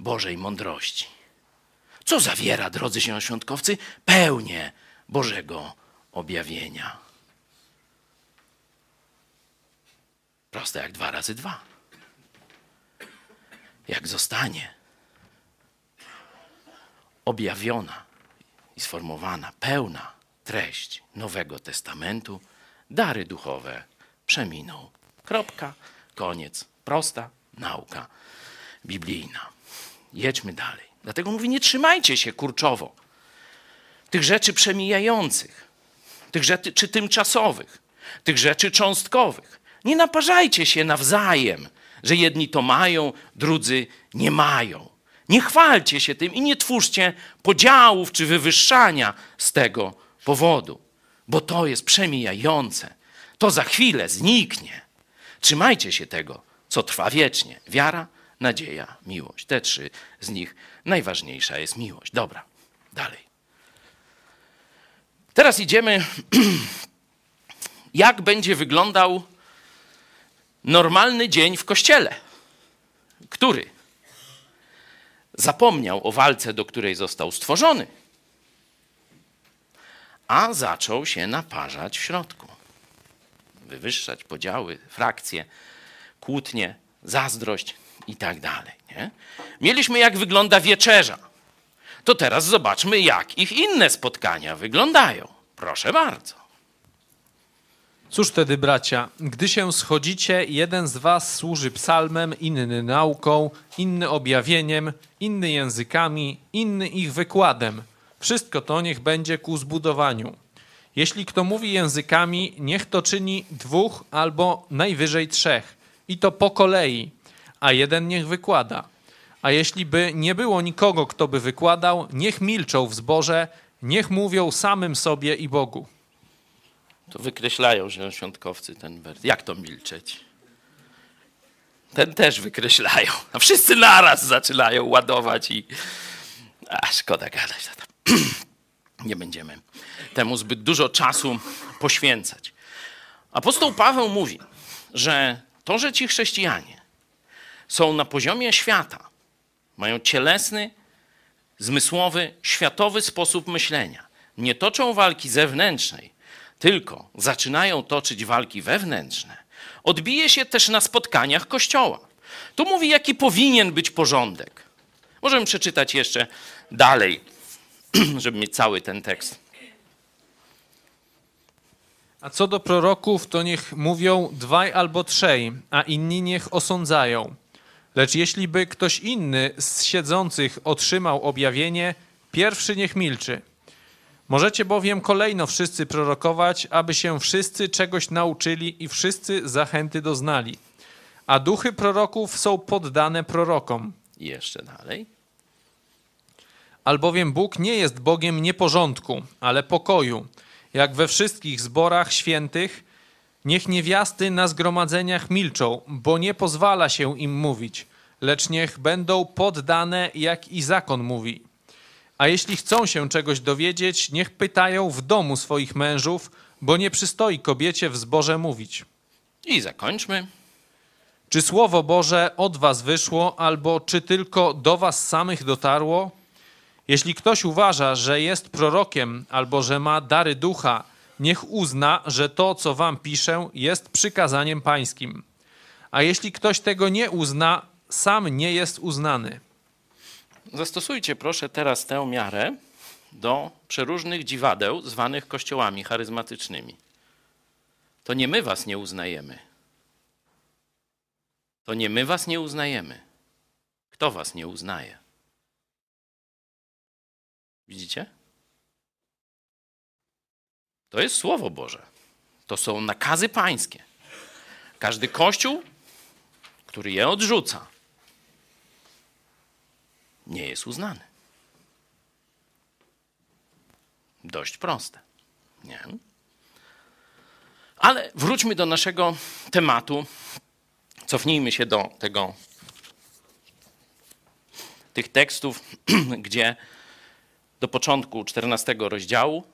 Bożej mądrości? Co zawiera, drodzy zielonoświątkowcy, pełnię Bożego objawienia? Proste jak dwa razy dwa. Jak zostanie objawiona i sformowana pełna treść Nowego Testamentu, dary duchowe przeminą. Kropka, koniec. Prosta nauka biblijna. Jedźmy dalej. Dlatego mówi, nie trzymajcie się kurczowo tych rzeczy przemijających, tych rzeczy tymczasowych, tych rzeczy cząstkowych. Nie naparzajcie się nawzajem, że jedni to mają, drudzy nie mają. Nie chwalcie się tym i nie twórzcie podziałów czy wywyższania z tego powodu, bo to jest przemijające. To za chwilę zniknie. Trzymajcie się tego, co trwa wiecznie. Wiara, nadzieja, miłość. Te trzy z nich najważniejsza jest miłość. Dobra, dalej. Teraz idziemy, [CLEARS THROAT] jak będzie wyglądał normalny dzień w kościele, który zapomniał o walce, do której został stworzony, a zaczął się naparzać w środku. Wywyższać podziały, frakcje, kłótnie, zazdrość i tak dalej. Nie? Mieliśmy, jak wygląda wieczerza. To teraz zobaczmy, jak ich inne spotkania wyglądają. Proszę bardzo. Cóż wtedy, bracia, gdy się schodzicie, jeden z was służy psalmem, inny nauką, inny objawieniem, inny językami, inny ich wykładem. Wszystko to niech będzie ku zbudowaniu. Jeśli kto mówi językami, niech to czyni dwóch albo najwyżej trzech, i to po kolei, a jeden niech wykłada. A jeśli by nie było nikogo, kto by wykładał, niech milczą w zborze, niech mówią samym sobie i Bogu. To wykreślają zielonoświątkowcy ten wers. Jak to milczeć? Ten też wykreślają. A wszyscy naraz zaczynają ładować i... A, szkoda gadać. Nie będziemy temu zbyt dużo czasu poświęcać. Apostoł Paweł mówi, że to, że ci chrześcijanie są na poziomie świata, mają cielesny, zmysłowy, światowy sposób myślenia, nie toczą walki zewnętrznej, tylko zaczynają toczyć walki wewnętrzne, odbije się też na spotkaniach Kościoła. Tu mówi, jaki powinien być porządek. Możemy przeczytać jeszcze dalej, [CLEARS THROAT] żeby mieć cały ten tekst. A co do proroków, to niech mówią dwaj albo trzej, a inni niech osądzają. Lecz jeśli by ktoś inny z siedzących otrzymał objawienie, pierwszy niech milczy. Możecie bowiem kolejno wszyscy prorokować, aby się wszyscy czegoś nauczyli i wszyscy zachęty doznali. A duchy proroków są poddane prorokom. I jeszcze dalej. Albowiem Bóg nie jest Bogiem nieporządku, ale pokoju. Jak we wszystkich zborach świętych, niech niewiasty na zgromadzeniach milczą, bo nie pozwala się im mówić, lecz niech będą poddane, jak i zakon mówi. A jeśli chcą się czegoś dowiedzieć, niech pytają w domu swoich mężów, bo nie przystoi kobiecie w zborze mówić. I zakończmy. Czy słowo Boże od was wyszło, albo czy tylko do was samych dotarło? Jeśli ktoś uważa, że jest prorokiem, albo że ma dary ducha, niech uzna, że to, co wam piszę, jest przykazaniem pańskim. A jeśli ktoś tego nie uzna, sam nie jest uznany. Zastosujcie proszę teraz tę miarę do przeróżnych dziwadeł zwanych kościołami charyzmatycznymi. To nie my was nie uznajemy. To nie my was nie uznajemy. Kto was nie uznaje? Widzicie? To jest Słowo Boże. To są nakazy pańskie. Każdy kościół, który je odrzuca, nie jest uznany. Dość proste. Nie? Ale wróćmy do naszego tematu. Cofnijmy się do tego, tych tekstów, [CLEARS THROAT] gdzie do początku 14 rozdziału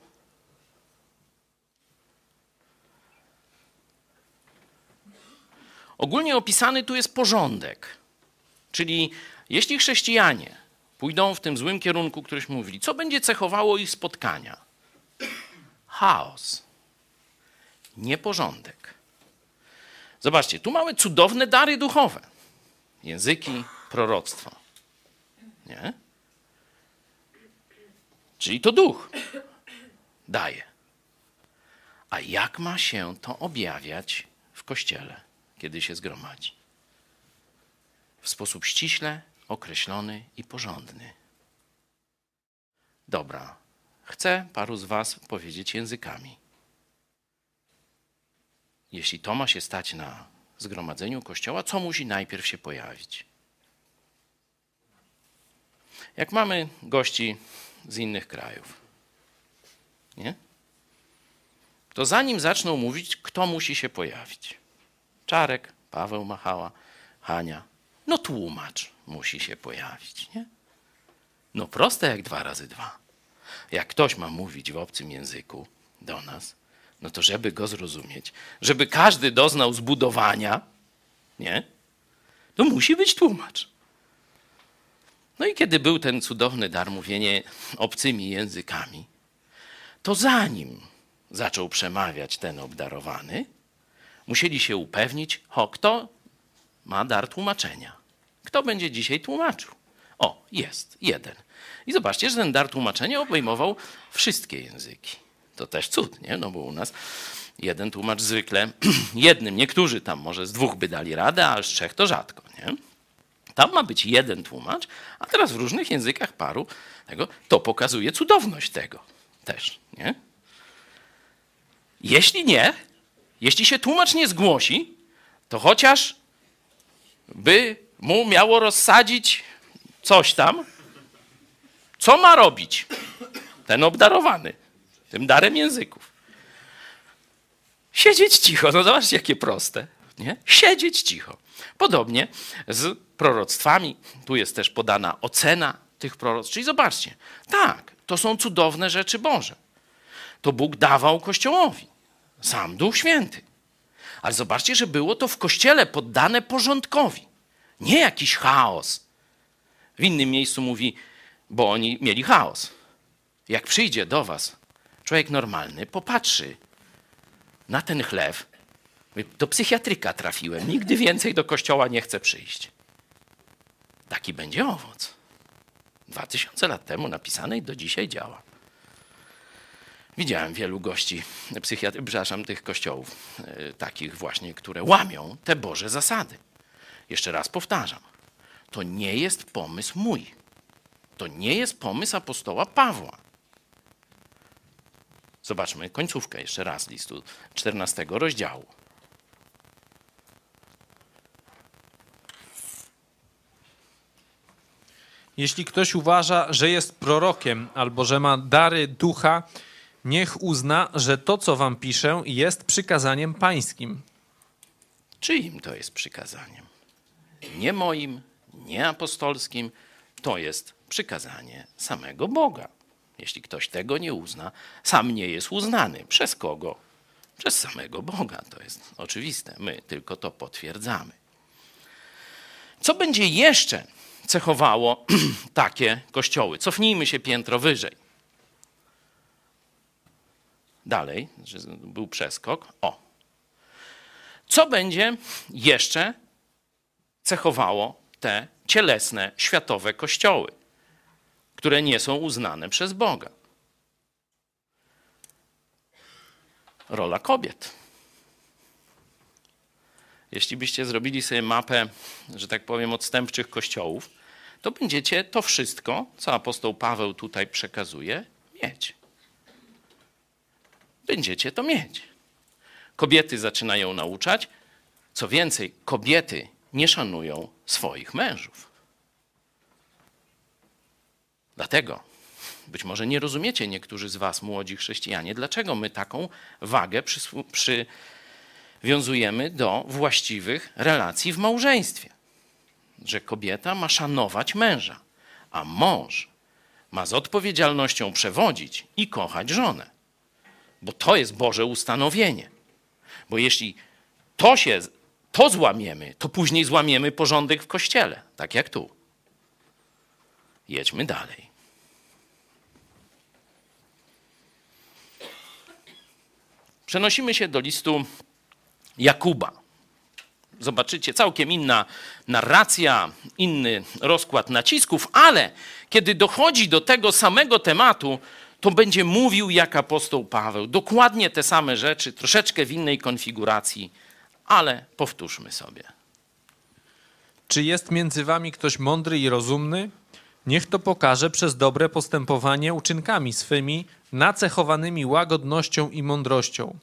Ogólnie opisany tu jest porządek. Czyli jeśli chrześcijanie pójdą w tym złym kierunku, któryśmy mówili, co będzie cechowało ich spotkania? Chaos, nieporządek. Zobaczcie, tu mamy cudowne dary duchowe. Języki, proroctwo. Nie? Czyli to duch daje. A jak ma się to objawiać w kościele, kiedy się zgromadzi? W sposób ściśle określony i porządny. Dobra, chcę paru z Was powiedzieć językami. Jeśli to ma się stać na zgromadzeniu kościoła, co musi najpierw się pojawić? Jak mamy gości z innych krajów, nie? to zanim zaczną mówić, kto musi się pojawić? Czarek, Paweł Machała, Hania. No tłumacz musi się pojawić, nie? No proste jak dwa razy dwa. Jak ktoś ma mówić w obcym języku do nas, no to żeby go zrozumieć, żeby każdy doznał zbudowania, nie? To musi być tłumacz. No i kiedy był ten cudowny dar mówienie obcymi językami, to zanim zaczął przemawiać ten obdarowany, musieli się upewnić, ho, kto ma dar tłumaczenia. Kto będzie dzisiaj tłumaczył? O, jest, jeden. I zobaczcie, że ten dar tłumaczenia obejmował wszystkie języki. To też cud, nie? No bo u nas jeden tłumacz zwykle [CLEARS THROAT] jednym, niektórzy tam może z dwóch by dali radę, a z trzech to rzadko, nie? Tam ma być jeden tłumacz, a teraz w różnych językach paru tego, to pokazuje cudowność tego też, nie? Jeśli nie, jeśli się tłumacz nie zgłosi, to chociaż by mu miało rozsadzić coś tam, co ma robić ten obdarowany tym darem języków. Siedzieć cicho. No zobaczcie, jakie proste. Nie? Siedzieć cicho. Podobnie z proroctwami. Tu jest też podana ocena tych proroctw. Czyli zobaczcie, tak, to są cudowne rzeczy Boże. To Bóg dawał Kościołowi. Sam Duch Święty. Ale zobaczcie, że było to w Kościele poddane porządkowi. Nie jakiś chaos. W innym miejscu mówi, bo oni mieli chaos. Jak przyjdzie do was człowiek normalny, popatrzy na ten chlew, do psychiatryka trafiłem, nigdy więcej do kościoła nie chcę przyjść. Taki będzie owoc. Dwa tysiące lat temu napisane i do dzisiaj działa. Widziałem wielu gości psychiatry, przepraszam, tych kościołów, e, takich właśnie, które łamią te Boże zasady. Jeszcze raz powtarzam, to nie jest pomysł mój. To nie jest pomysł apostoła Pawła. Zobaczmy końcówkę jeszcze raz listu 14 rozdziału. Jeśli ktoś uważa, że jest prorokiem albo że ma dary ducha, niech uzna, że to, co wam piszę, jest przykazaniem pańskim. Czyim to jest przykazaniem? Nie moim, nie apostolskim, to jest przykazanie samego Boga. Jeśli ktoś tego nie uzna, sam nie jest uznany. Przez kogo? Przez samego Boga. To jest oczywiste. My tylko to potwierdzamy. Co będzie jeszcze cechowało [CLEARS THROAT] takie kościoły? Cofnijmy się piętro wyżej. Dalej, że był przeskok. O. Co będzie jeszcze cechowało te cielesne, światowe kościoły, które nie są uznane przez Boga? Rola kobiet. Jeśli byście zrobili sobie mapę, że tak powiem, odstępczych kościołów, to będziecie to wszystko, co apostoł Paweł tutaj przekazuje, mieć. Będziecie to mieć. Kobiety zaczynają nauczać. Co więcej, kobiety nie szanują swoich mężów. Dlatego być może nie rozumiecie niektórzy z Was, młodzi chrześcijanie, dlaczego my taką wagę przywiązujemy do właściwych relacji w małżeństwie. Że kobieta ma szanować męża, a mąż ma z odpowiedzialnością przewodzić i kochać żonę. Bo to jest Boże ustanowienie. Bo jeśli to się, to złamiemy, to później złamiemy porządek w kościele, tak jak tu. Jedźmy dalej. Przenosimy się do listu Jakuba. Zobaczycie, całkiem inna narracja, inny rozkład nacisków, ale kiedy dochodzi do tego samego tematu, to będzie mówił jak apostoł Paweł. Dokładnie te same rzeczy, troszeczkę w innej konfiguracji, ale powtórzmy sobie. Czy jest między wami ktoś mądry i rozumny? Niech to pokaże przez dobre postępowanie uczynkami swymi, nacechowanymi łagodnością i mądrością.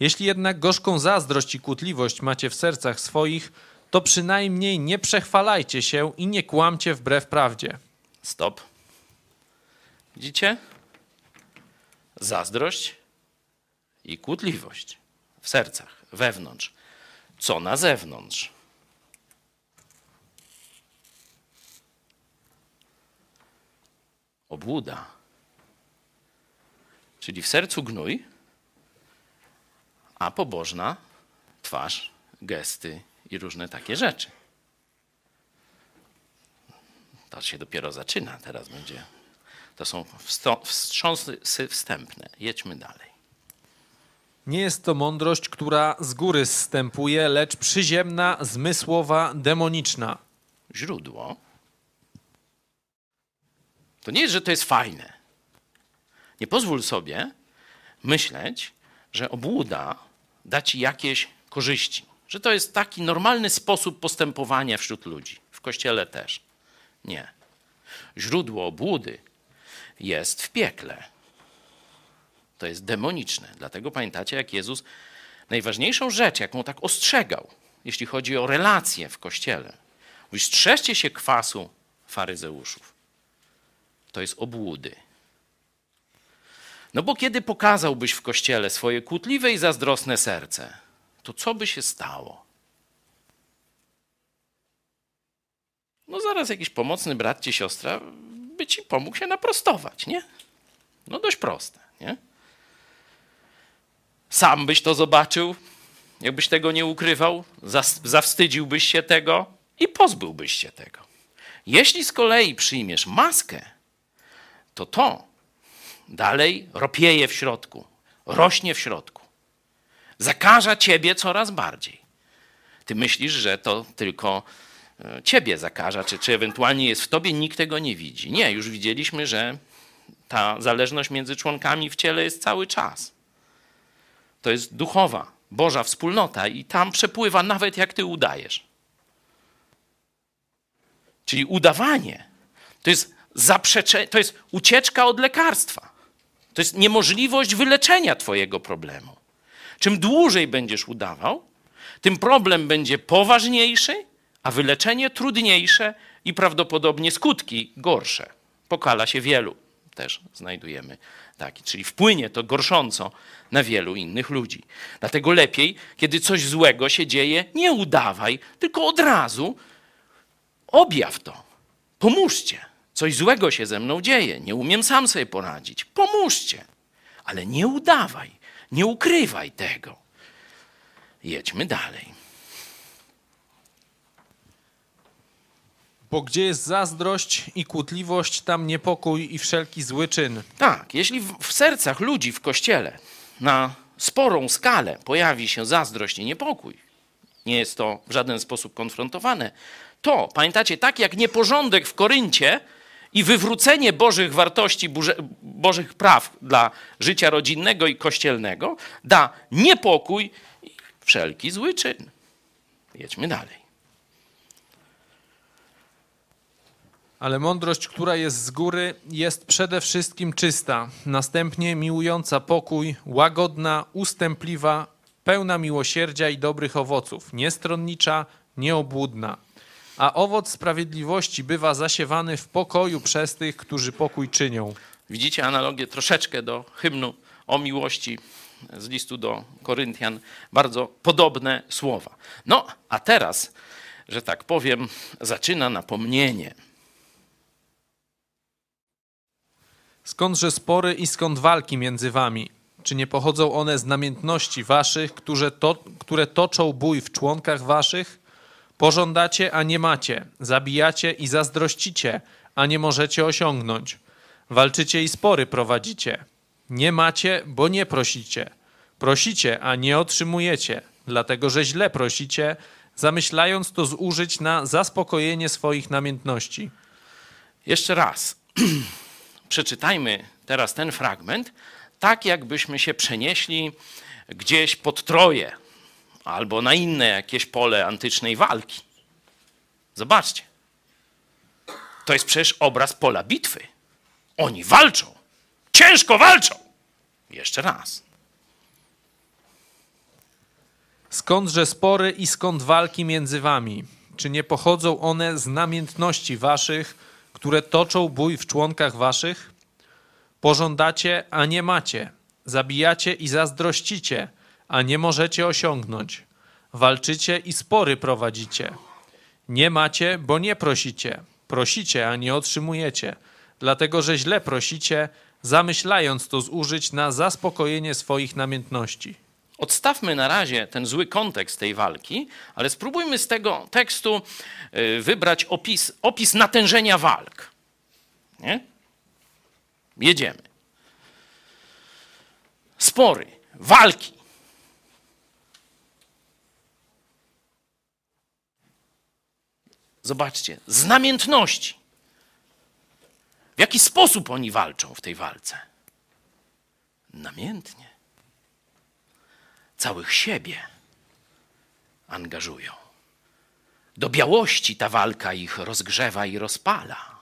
Jeśli jednak gorzką zazdrość i kłótliwość macie w sercach swoich, to przynajmniej nie przechwalajcie się i nie kłamcie wbrew prawdzie. Stop. Widzicie? Zazdrość i kłótliwość w sercach, wewnątrz. Co na zewnątrz? Obłuda. Czyli w sercu gnój, a pobożna twarz, gesty i różne takie rzeczy. To się dopiero zaczyna, teraz będzie. To są wstrząsy wstępne. Jedźmy dalej. Nie jest to mądrość, która z góry zstępuje, lecz przyziemna, zmysłowa, demoniczna. Źródło. To nie jest, że to jest fajne. Nie pozwól sobie myśleć, że obłuda da ci jakieś korzyści. Że to jest taki normalny sposób postępowania wśród ludzi, w kościele też. Nie. Źródło obłudy jest w piekle. To jest demoniczne. Dlatego pamiętacie, jak Jezus najważniejszą rzecz, jaką tak ostrzegał, jeśli chodzi o relacje w kościele, mówi: strzeżcie się kwasu faryzeuszów. To jest obłudy. No bo kiedy pokazałbyś w kościele swoje kłótliwe i zazdrosne serce, to co by się stało? No zaraz jakiś pomocny brat czy siostra by ci pomógł się naprostować, nie? No dość proste, nie? Sam byś to zobaczył, jakbyś tego nie ukrywał, zawstydziłbyś się tego i pozbyłbyś się tego. Jeśli z kolei przyjmiesz maskę, to to dalej ropieje w środku, rośnie w środku. Zakaża ciebie coraz bardziej. Ty myślisz, że to tylko e, ciebie zakaża, czy, czy ewentualnie jest w tobie, nikt tego nie widzi. Nie, już widzieliśmy, że ta zależność między członkami w ciele jest cały czas. To jest duchowa, Boża wspólnota i tam przepływa nawet jak ty udajesz. Czyli udawanie to jest zaprzeczenie, to jest ucieczka od lekarstwa. To jest niemożliwość wyleczenia Twojego problemu. Czym dłużej będziesz udawał, tym problem będzie poważniejszy, a wyleczenie trudniejsze, i prawdopodobnie skutki gorsze. Pokala się wielu, też znajdujemy taki, czyli wpłynie to gorsząco na wielu innych ludzi. Dlatego lepiej, kiedy coś złego się dzieje, nie udawaj, tylko od razu objaw to. Pomóżcie. Coś złego się ze mną dzieje, nie umiem sam sobie poradzić. Pomóżcie, ale nie udawaj, nie ukrywaj tego. Jedźmy dalej. Bo gdzie jest zazdrość i kłótliwość, tam niepokój i wszelki zły czyn. Tak, jeśli w, sercach ludzi w kościele na sporą skalę pojawi się zazdrość i niepokój, nie jest to w żaden sposób konfrontowane, to pamiętacie, tak jak nieporządek w Koryncie i wywrócenie Bożych wartości, Bożych praw dla życia rodzinnego i kościelnego da niepokój i wszelki zły czyn. Jedźmy dalej. Ale mądrość, która jest z góry, jest przede wszystkim czysta, następnie miłująca pokój, łagodna, ustępliwa, pełna miłosierdzia i dobrych owoców, niestronnicza, nieobłudna. A owoc sprawiedliwości bywa zasiewany w pokoju przez tych, którzy pokój czynią. Widzicie analogię troszeczkę do hymnu o miłości z listu do Koryntian. Bardzo podobne słowa. No, a teraz, że tak powiem, zaczyna napomnienie. Skądże spory i skąd walki między wami? Czy nie pochodzą one z namiętności waszych, które, to, które toczą bój w członkach waszych? Pożądacie, a nie macie, zabijacie i zazdrościcie, a nie możecie osiągnąć. Walczycie i spory prowadzicie. Nie macie, bo nie prosicie. Prosicie, a nie otrzymujecie, dlatego że źle prosicie, zamyślając to zużyć na zaspokojenie swoich namiętności. Jeszcze raz. [CLEARS THROAT] Przeczytajmy teraz ten fragment, tak jakbyśmy się przenieśli gdzieś pod Troję albo na inne jakieś pole antycznej walki. Zobaczcie. To jest przecież obraz pola bitwy. Oni walczą. Ciężko walczą. Jeszcze raz. Skądże spory i skąd walki między wami? Czy nie pochodzą one z namiętności waszych, które toczą bój w członkach waszych? Pożądacie, a nie macie. Zabijacie i zazdrościcie, a nie możecie osiągnąć. Walczycie i spory prowadzicie. Nie macie, bo nie prosicie. Prosicie, a nie otrzymujecie, dlatego że źle prosicie, zamyślając to zużyć na zaspokojenie swoich namiętności. Odstawmy na razie ten zły kontekst tej walki, ale spróbujmy z tego tekstu y, wybrać opis, opis natężenia walk. Nie? Jedziemy. Spory, walki. Zobaczcie, z namiętności. W jaki sposób oni walczą w tej walce? Namiętnie całych siebie angażują. Do białości ta walka ich rozgrzewa i rozpala.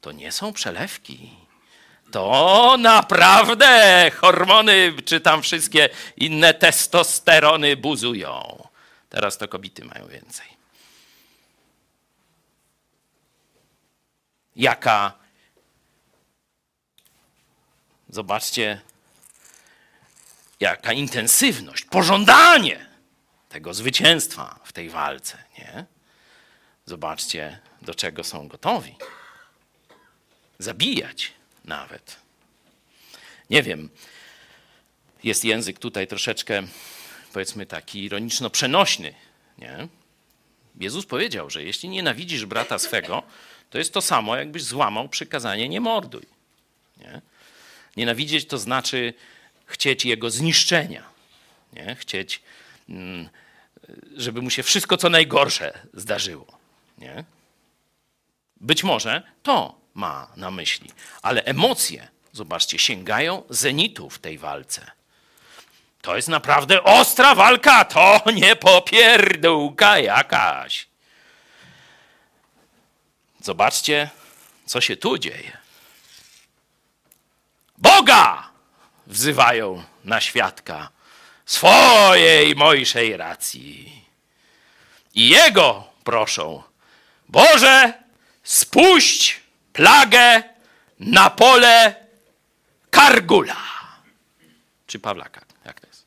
To nie są przelewki. To naprawdę hormony, czy tam wszystkie inne testosterony buzują. Teraz to kobiety mają więcej. Jaka, zobaczcie, jaka intensywność, pożądanie tego zwycięstwa w tej walce, nie? Zobaczcie, do czego są gotowi. Zabijać nawet. Nie wiem, jest język tutaj troszeczkę, powiedzmy, taki ironiczno-przenośny, nie? Jezus powiedział, że jeśli nienawidzisz brata swego, to jest to samo, jakbyś złamał przykazanie nie morduj. Nie? Nienawidzieć to znaczy chcieć jego zniszczenia, nie? chcieć, mm, żeby mu się wszystko co najgorsze zdarzyło. Nie? Być może to ma na myśli, ale emocje, zobaczcie, sięgają zenitu w tej walce. To jest naprawdę ostra walka, to nie popierdółka jakaś. Zobaczcie, co się tu dzieje. Boga! wzywają na świadka swojej mojszej racji. I jego proszą, Boże, spuść plagę na pole Kargula. Czy Pawlaka, jak to jest?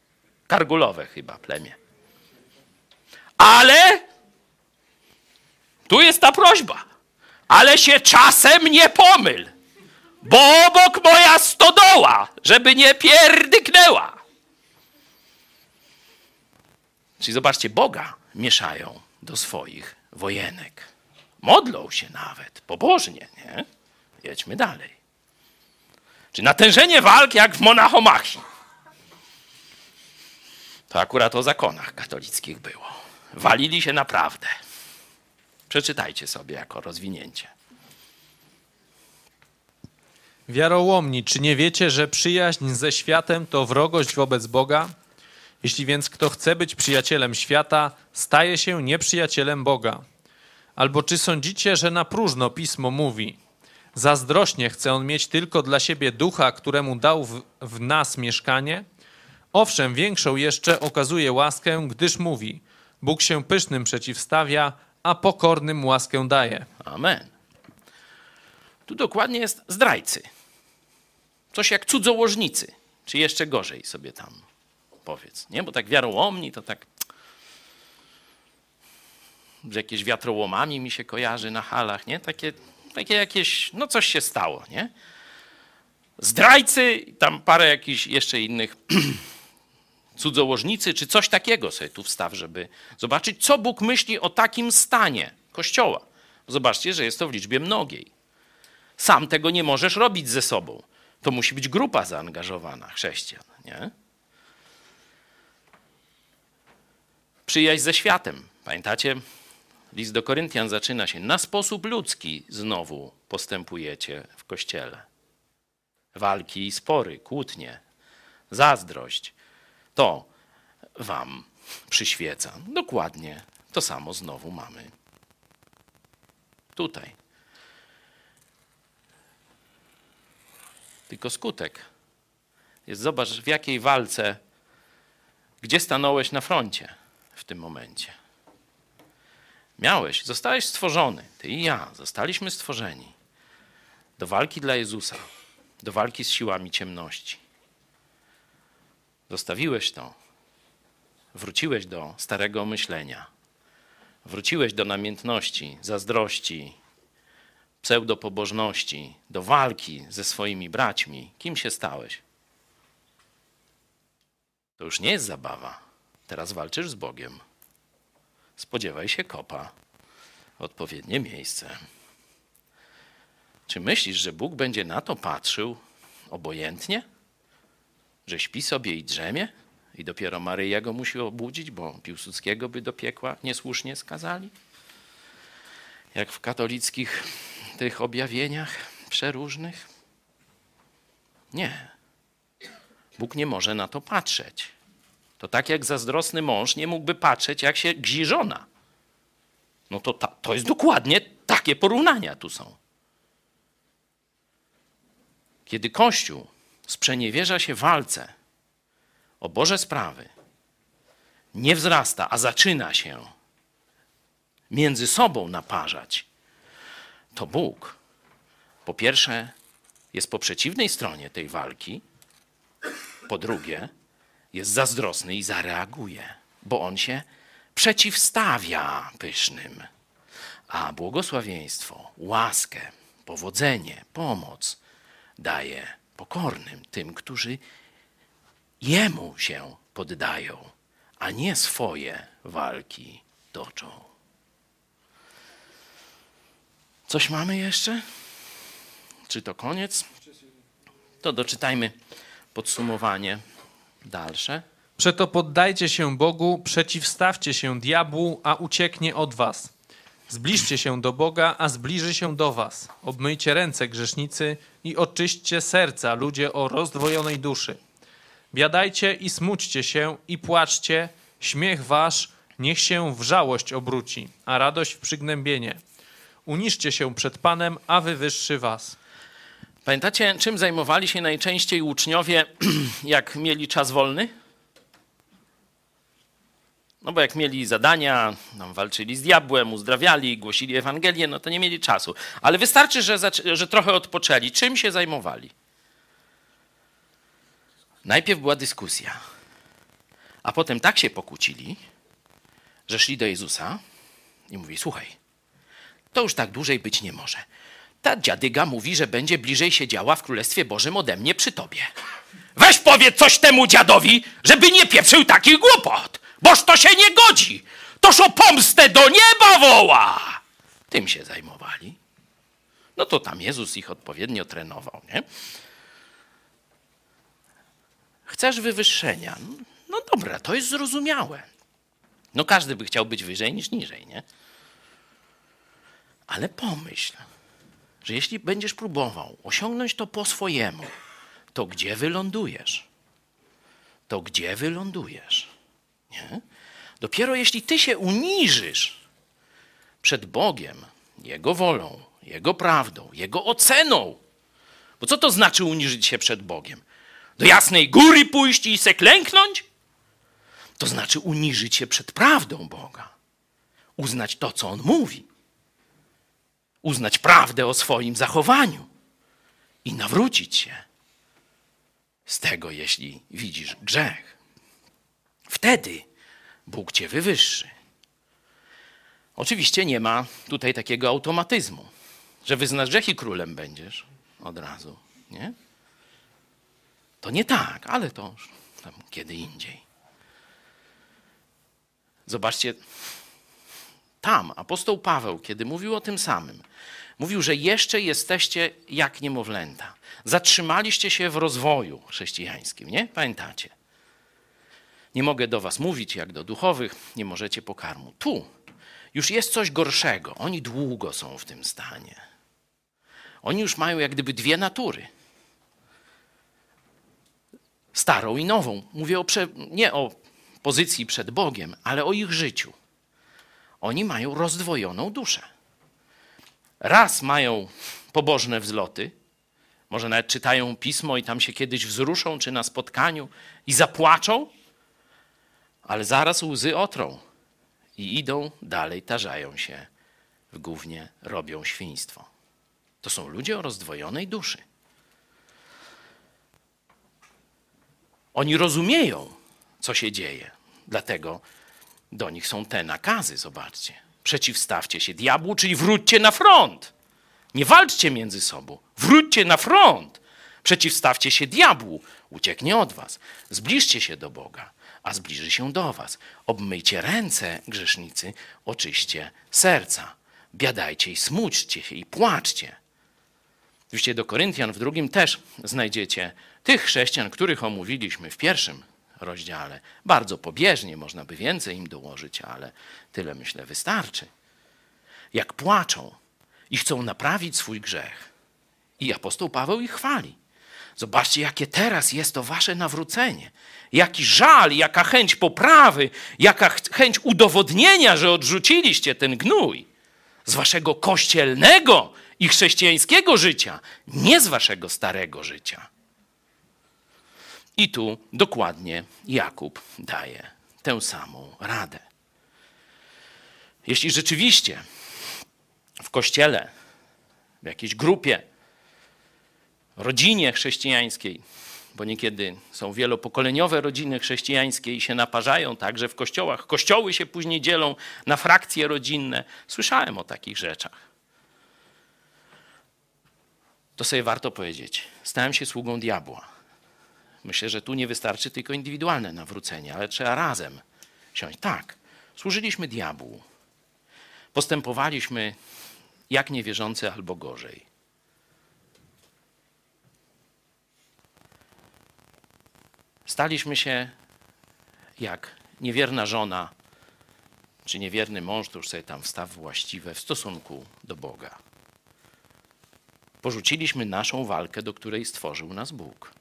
Kargulowe chyba plemię. Ale tu jest ta prośba. Ale się czasem nie pomyl, bo obok moja stodoła, żeby nie pierdyknęła. Czyli zobaczcie, Boga mieszają do swoich wojenek. Modlą się nawet, pobożnie, nie? Jedźmy dalej. Czy natężenie walk jak w Monachomachii. To akurat o zakonach katolickich było. Walili się naprawdę. Przeczytajcie sobie jako rozwinięcie. Wiarołomni, czy nie wiecie, że przyjaźń ze światem to wrogość wobec Boga? Jeśli więc kto chce być przyjacielem świata, staje się nieprzyjacielem Boga. Albo czy sądzicie, że na próżno pismo mówi: Zazdrośnie chce on mieć tylko dla siebie ducha, któremu dał w, w nas mieszkanie? Owszem, większą jeszcze okazuje łaskę, gdyż mówi: Bóg się pysznym przeciwstawia, a pokornym łaskę daje. Amen. Tu dokładnie jest zdrajcy. Coś jak cudzołożnicy, czy jeszcze gorzej sobie tam powiedz. Nie? Bo tak wiarołomni to tak z jakieś wiatrołomami mi się kojarzy na halach, nie? Takie, takie jakieś, no coś się stało, nie? Zdrajcy, tam parę jakichś jeszcze innych [CLEARS THROAT] cudzołożnicy, czy coś takiego sobie tu wstaw, żeby zobaczyć, co Bóg myśli o takim stanie Kościoła. Zobaczcie, że jest to w liczbie mnogiej. Sam tego nie możesz robić ze sobą. To musi być grupa zaangażowana chrześcijan, nie? Przyjaźń ze światem. Pamiętacie? List do Koryntian zaczyna się. Na sposób ludzki znowu postępujecie w kościele. Walki i spory, kłótnie, zazdrość. To wam przyświeca. Dokładnie to samo znowu mamy tutaj. Tylko skutek jest, zobacz, w jakiej walce, gdzie stanąłeś na froncie w tym momencie. Miałeś, zostałeś stworzony, ty i ja, zostaliśmy stworzeni do walki dla Jezusa, do walki z siłami ciemności. Zostawiłeś to, wróciłeś do starego myślenia, wróciłeś do namiętności, zazdrości, pseudopobożności, do walki ze swoimi braćmi. Kim się stałeś? To już nie jest zabawa. Teraz walczysz z Bogiem. Spodziewaj się kopa. Odpowiednie miejsce. Czy myślisz, że Bóg będzie na to patrzył obojętnie? Że śpi sobie i drzemie? I dopiero Maryja go musi obudzić, bo Piłsudskiego by do piekła niesłusznie skazali? Jak w katolickich tych objawieniach przeróżnych? Nie. Bóg nie może na to patrzeć. To tak jak zazdrosny mąż nie mógłby patrzeć, jak się gzi żona. No to, ta, to jest dokładnie takie porównania tu są. Kiedy Kościół sprzeniewierza się walce. O Boże sprawy, nie wzrasta, a zaczyna się między sobą naparzać, to Bóg po pierwsze jest po przeciwnej stronie tej walki, po drugie jest zazdrosny i zareaguje, bo on się przeciwstawia pysznym. A błogosławieństwo, łaskę, powodzenie, pomoc daje pokornym, tym, którzy Jemu się poddają, a nie swoje walki toczą. Coś mamy jeszcze? Czy to koniec? To doczytajmy podsumowanie dalsze. Przeto poddajcie się Bogu, przeciwstawcie się diabłu, a ucieknie od was. Zbliżcie się do Boga, a zbliży się do was. Obmyjcie ręce grzesznicy i oczyśćcie serca ludzie o rozdwojonej duszy. Biadajcie i smućcie się i płaczcie, śmiech wasz niech się w żałość obróci, a radość w przygnębienie. Uniszcie się przed Panem, a wywyższy was. Pamiętacie, czym zajmowali się najczęściej uczniowie, [CLEARS THROAT] jak mieli czas wolny? No bo jak mieli zadania, tam walczyli z diabłem, uzdrawiali, głosili Ewangelię, no to nie mieli czasu. Ale wystarczy, że, że trochę odpoczęli. Czym się zajmowali? Najpierw była dyskusja, a potem tak się pokłócili, że szli do Jezusa i mówi: Słuchaj, to już tak dłużej być nie może. Ta dziadyga mówi, że będzie bliżej siedziała w Królestwie Bożym ode mnie przy tobie. Weź powiedz coś temu dziadowi, żeby nie pieprzył takich głupot, boż to się nie godzi. Toż o pomstę do nieba woła. Tym się zajmowali. No to tam Jezus ich odpowiednio trenował, nie? Chcesz wywyższenia? No dobra, to jest zrozumiałe. No każdy by chciał być wyżej niż niżej, nie? Ale pomyśl, że jeśli będziesz próbował osiągnąć to po swojemu, to gdzie wylądujesz? To gdzie wylądujesz? Nie? Dopiero jeśli ty się uniżysz przed Bogiem, Jego wolą, Jego prawdą, Jego oceną. Bo co to znaczy uniżyć się przed Bogiem? Do jasnej góry pójść i se klęknąć? To znaczy uniżyć się przed prawdą Boga. Uznać to, co On mówi. Uznać prawdę o swoim zachowaniu. I nawrócić się z tego, jeśli widzisz grzech. Wtedy Bóg cię wywyższy. Oczywiście nie ma tutaj takiego automatyzmu, że wyznasz grzech królem będziesz od razu, nie? To nie tak, ale to tam kiedy indziej. Zobaczcie, tam apostoł Paweł, kiedy mówił o tym samym, mówił, że jeszcze jesteście jak niemowlęta. Zatrzymaliście się w rozwoju chrześcijańskim, nie? Pamiętacie? Nie mogę do was mówić jak do duchowych, nie możecie pokarmu. Tu już jest coś gorszego. Oni długo są w tym stanie. Oni już mają jak gdyby dwie natury. Starą i nową. Mówię o prze, nie o pozycji przed Bogiem, ale o ich życiu. Oni mają rozdwojoną duszę. Raz mają pobożne wzloty, może nawet czytają pismo i tam się kiedyś wzruszą, czy na spotkaniu i zapłaczą, ale zaraz łzy otrą i idą dalej, tarzają się w gównie, robią świństwo. To są ludzie o rozdwojonej duszy. Oni rozumieją, co się dzieje, dlatego do nich są te nakazy, zobaczcie. Przeciwstawcie się diabłu, czyli wróćcie na front. Nie walczcie między sobą, wróćcie na front. Przeciwstawcie się diabłu, ucieknie od was. Zbliżcie się do Boga, a zbliży się do was. Obmyjcie ręce, grzesznicy, oczyście serca. Biadajcie i smućcie się i płaczcie. Oczywiście do Koryntian w drugim też znajdziecie tych chrześcijan, których omówiliśmy w pierwszym rozdziale. Bardzo pobieżnie, można by więcej im dołożyć, ale tyle myślę wystarczy. Jak płaczą i chcą naprawić swój grzech. I apostoł Paweł ich chwali. Zobaczcie, jakie teraz jest to wasze nawrócenie. Jaki żal, jaka chęć poprawy, jaka ch- chęć udowodnienia, że odrzuciliście ten gnój z waszego kościelnego i chrześcijańskiego życia, nie z waszego starego życia. I tu dokładnie Jakub daje tę samą radę. Jeśli rzeczywiście w kościele, w jakiejś grupie, rodzinie chrześcijańskiej, bo niekiedy są wielopokoleniowe rodziny chrześcijańskie i się naparzają także w kościołach. Kościoły się później dzielą na frakcje rodzinne. Słyszałem o takich rzeczach. To sobie warto powiedzieć. Stałem się sługą diabła. Myślę, że tu nie wystarczy tylko indywidualne nawrócenie, ale trzeba razem siąść. Tak, służyliśmy diabłu. Postępowaliśmy jak niewierzący albo gorzej. Staliśmy się jak niewierna żona, czy niewierny mąż, to już sobie tam wstaw właściwe w stosunku do Boga. Porzuciliśmy naszą walkę, do której stworzył nas Bóg.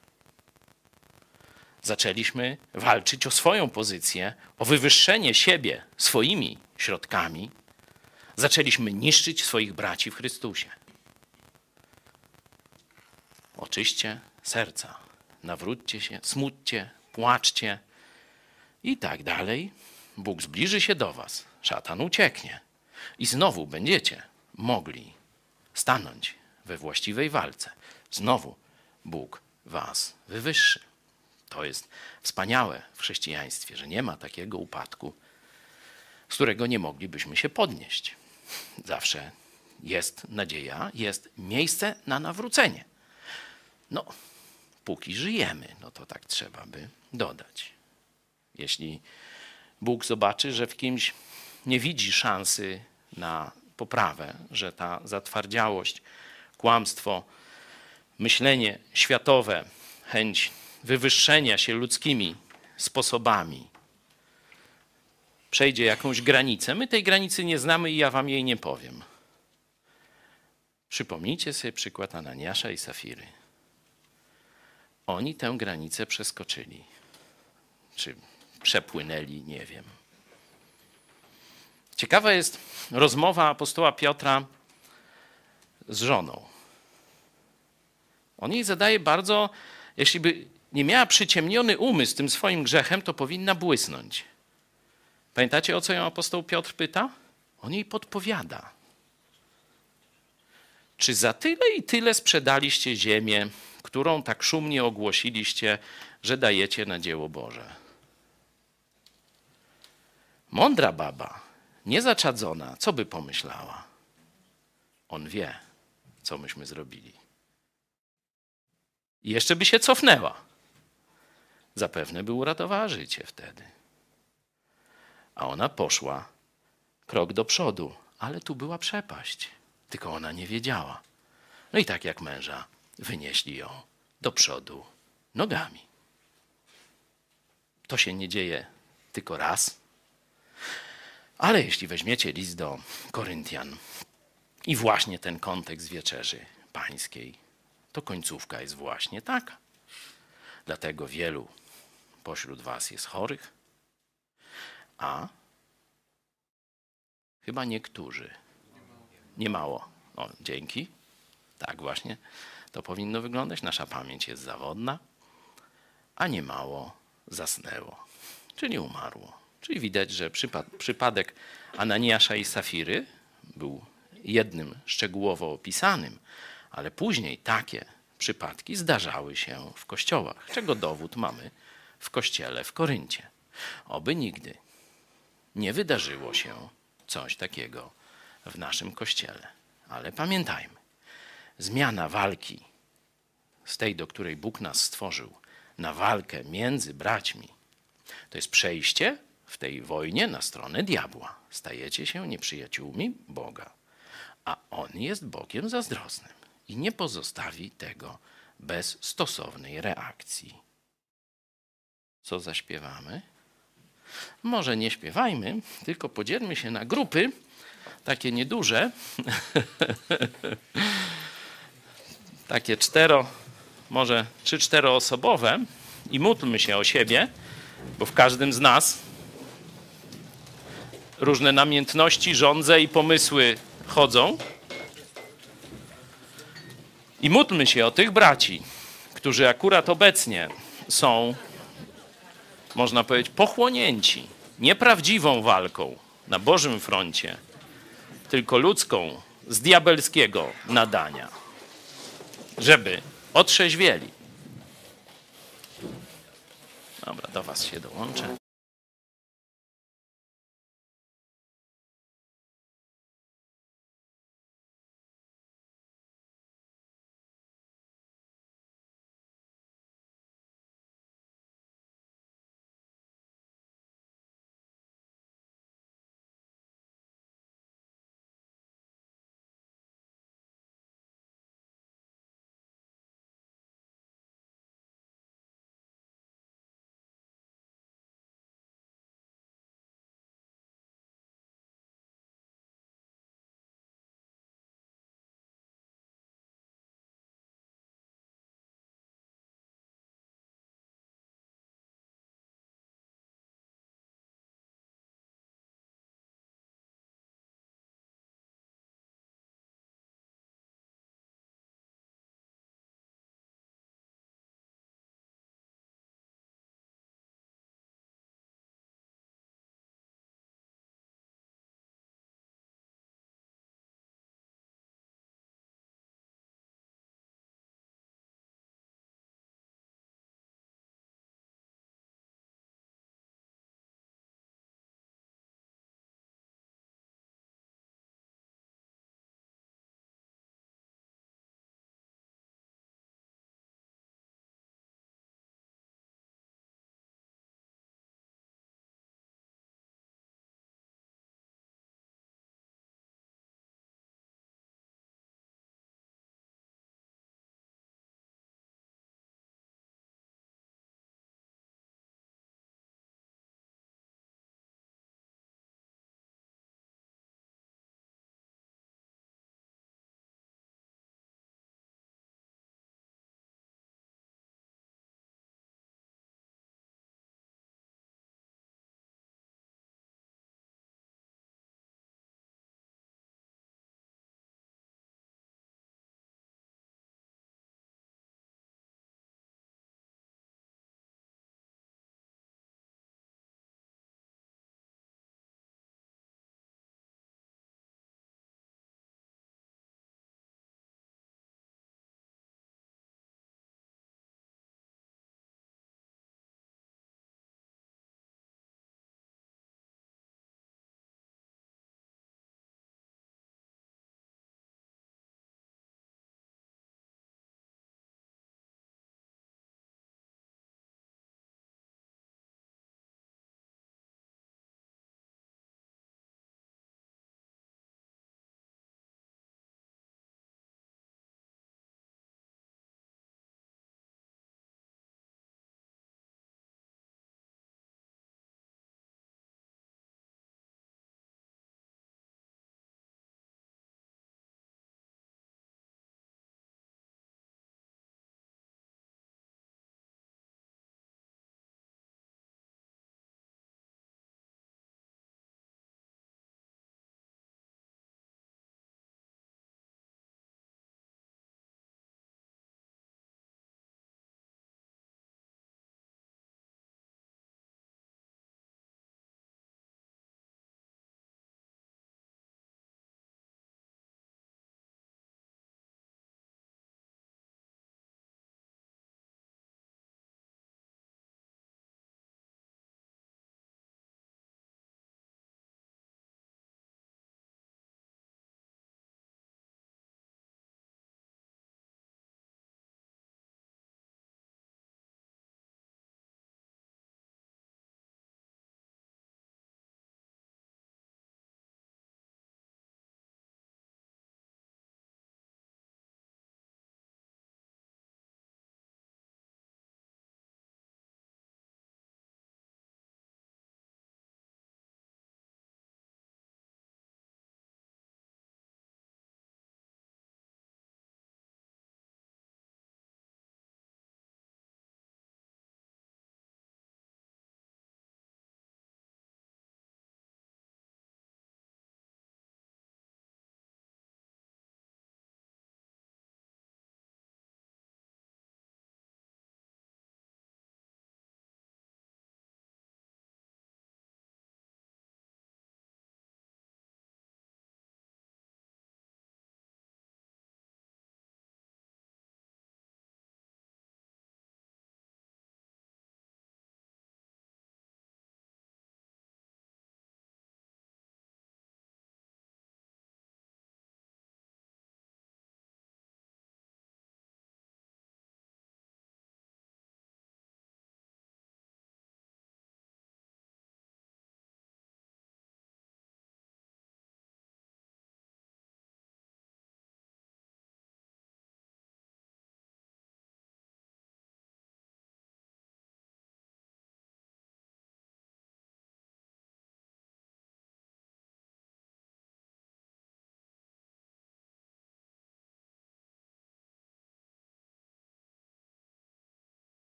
Zaczęliśmy walczyć o swoją pozycję, o wywyższenie siebie swoimi środkami. Zaczęliśmy niszczyć swoich braci w Chrystusie. Oczyście serca, nawróćcie się, smućcie, płaczcie i tak dalej. Bóg zbliży się do was, szatan ucieknie i znowu będziecie mogli stanąć we właściwej walce. Znowu Bóg was wywyższy. To jest wspaniałe w chrześcijaństwie, że nie ma takiego upadku, z którego nie moglibyśmy się podnieść. Zawsze jest nadzieja, jest miejsce na nawrócenie. No, póki żyjemy, no to tak trzeba by dodać. Jeśli Bóg zobaczy, że w kimś nie widzi szansy na poprawę, że ta zatwardziałość, kłamstwo, myślenie światowe, chęć wywyższenia się ludzkimi sposobami przejdzie jakąś granicę. My tej granicy nie znamy i ja wam jej nie powiem. Przypomnijcie sobie przykład Ananiasza i Safiry. Oni tę granicę przeskoczyli. Czy przepłynęli, nie wiem. Ciekawa jest rozmowa apostoła Piotra z żoną. On jej zadaje bardzo, jeśli by nie miała przyciemniony umysł tym swoim grzechem, to powinna błysnąć. Pamiętacie, o co ją apostoł Piotr pyta? On jej podpowiada. Czy za tyle i tyle sprzedaliście ziemię, którą tak szumnie ogłosiliście, że dajecie na dzieło Boże? Mądra baba, niezaczadzona, co by pomyślała? On wie, co myśmy zrobili. I jeszcze by się cofnęła. Zapewne by uratowała życie wtedy. A ona poszła krok do przodu, ale tu była przepaść. Tylko ona nie wiedziała. No i tak jak męża, wynieśli ją do przodu nogami. To się nie dzieje tylko raz. Ale jeśli weźmiecie list do Koryntian i właśnie ten kontekst wieczerzy pańskiej, to końcówka jest właśnie taka. Dlatego wielu pośród was jest chorych, a chyba niektórzy. Nie mało. O, dzięki. Tak właśnie to powinno wyglądać. Nasza pamięć jest zawodna, a nie mało zasnęło, czyli umarło. Czyli widać, że przypad przypadek Ananiasza i Safiry był jednym szczegółowo opisanym, ale później takie przypadki zdarzały się w kościołach, czego dowód mamy w kościele w Koryncie. Oby nigdy nie wydarzyło się coś takiego w naszym kościele. Ale pamiętajmy, zmiana walki z tej, do której Bóg nas stworzył, na walkę między braćmi, to jest przejście w tej wojnie na stronę diabła. Stajecie się nieprzyjaciółmi Boga, a On jest Bogiem zazdrosnym i nie pozostawi tego bez stosownej reakcji. Co zaśpiewamy? Może nie śpiewajmy, tylko podzielmy się na grupy, takie nieduże, [LAUGHS] takie cztero, może trzy, czteroosobowe. I módlmy się o siebie, bo w każdym z nas różne namiętności, żądze i pomysły chodzą. I módlmy się o tych braci, którzy akurat obecnie są, można powiedzieć, pochłonięci nieprawdziwą walką na Bożym froncie, tylko ludzką z diabelskiego nadania, żeby otrzeźwieli. Dobra, do Was się dołączę.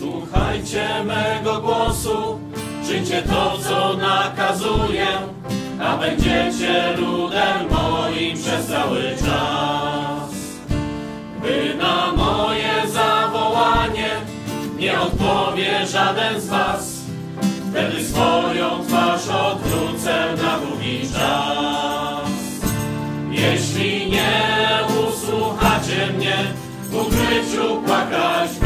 Słuchajcie mego głosu, czyńcie to, co nakazuję, a będziecie ludem moim przez cały czas. By na moje zawołanie nie odpowie żaden z was, wtedy swoją twarz odwrócę na długi czas. Jeśli nie usłuchacie mnie, w ukryciu płakać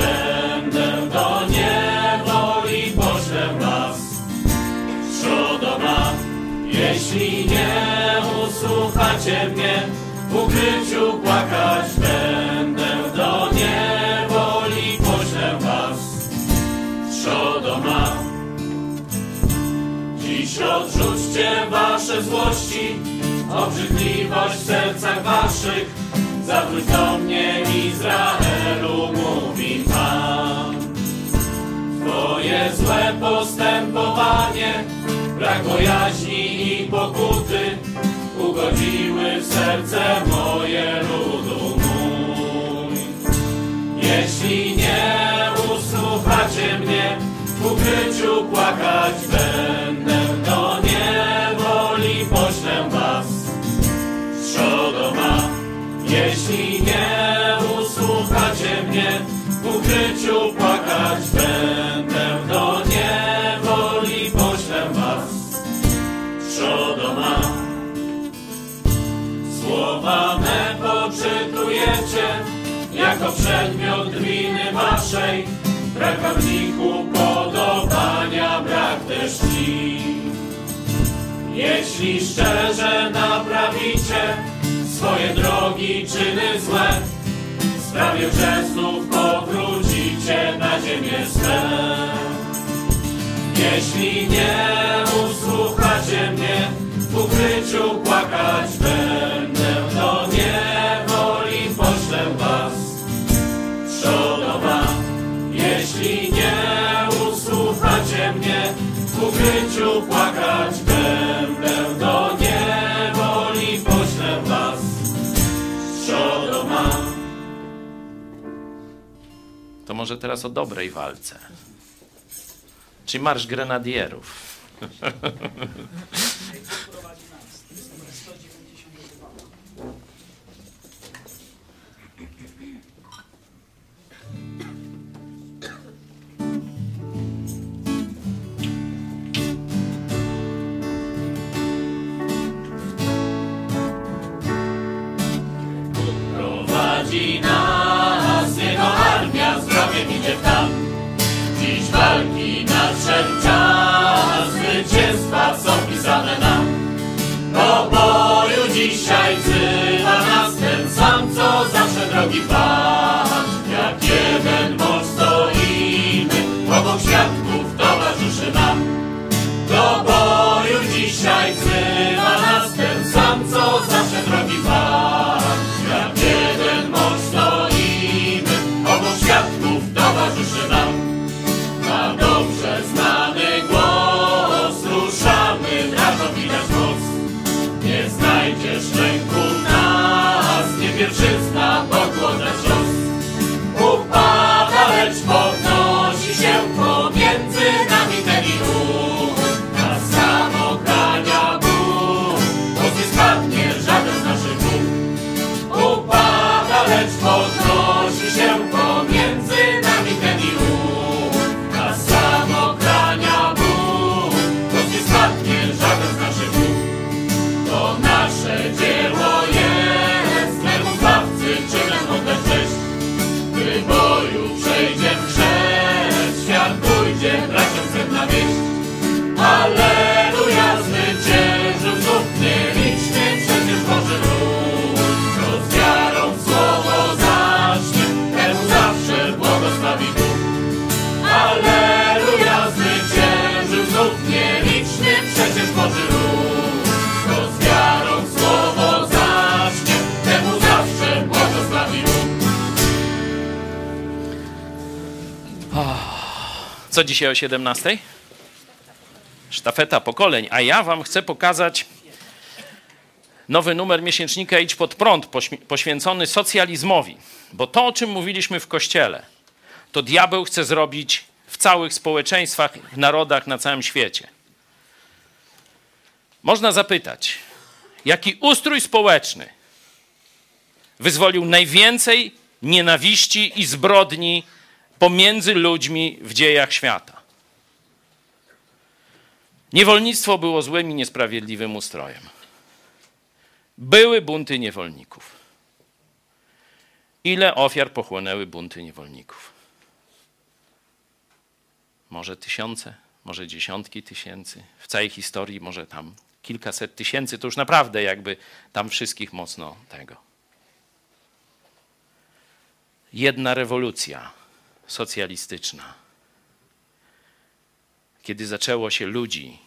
usłuchacie mnie, w ukryciu płakać będę do niewoli poślę was. Trzodoma, dziś odrzućcie wasze złości, obrzydliwość w sercach waszych, Zawróć do mnie Izraelu, mówi Pan. Twoje złe postępowanie, brak bojaźni i pokuty, ugodziły w serce moje ludu mój. Jeśli nie usłuchacie mnie, w ukryciu płakać będę, do niewoli poślę was. Trzodoma, jeśli nie usłuchacie mnie, w ukryciu płakać będę, poczytujecie, jako przedmiot winy waszej, brakarniku podobania, brak też ci. Jeśli szczerze naprawicie swoje drogi, czyny złe, sprawię, że znów powrócicie na ziemię swe. Jeśli nie płakać będę, do niewoli poślę was. Trzodoma. To może teraz o dobrej walce. Czy marsz grenadierów? [LAUGHS] Prowadzi nas jego armia, zdrowiem idzie w tam. Dziś walki nadszedł czas, zwycięstwa są pisane nam. Do boju dzisiaj wzywa nas ten sam, co zawsze drogi Pan. Just Co dzisiaj o 17? Sztafeta pokoleń. A ja wam chcę pokazać nowy numer miesięcznika Idź pod prąd, poświęcony socjalizmowi. Bo to, o czym mówiliśmy w kościele, to diabeł chce zrobić w całych społeczeństwach, w narodach na całym świecie. Można zapytać, jaki ustrój społeczny wyzwolił najwięcej nienawiści i zbrodni pomiędzy ludźmi w dziejach świata? Niewolnictwo było złym i niesprawiedliwym ustrojem. Były bunty niewolników. Ile ofiar pochłonęły bunty niewolników? Może tysiące, może dziesiątki tysięcy. W całej historii może tam kilkaset tysięcy. To już naprawdę jakby tam wszystkich mocno tego. Jedna rewolucja socjalistyczna. Kiedy zaczęło się ludzi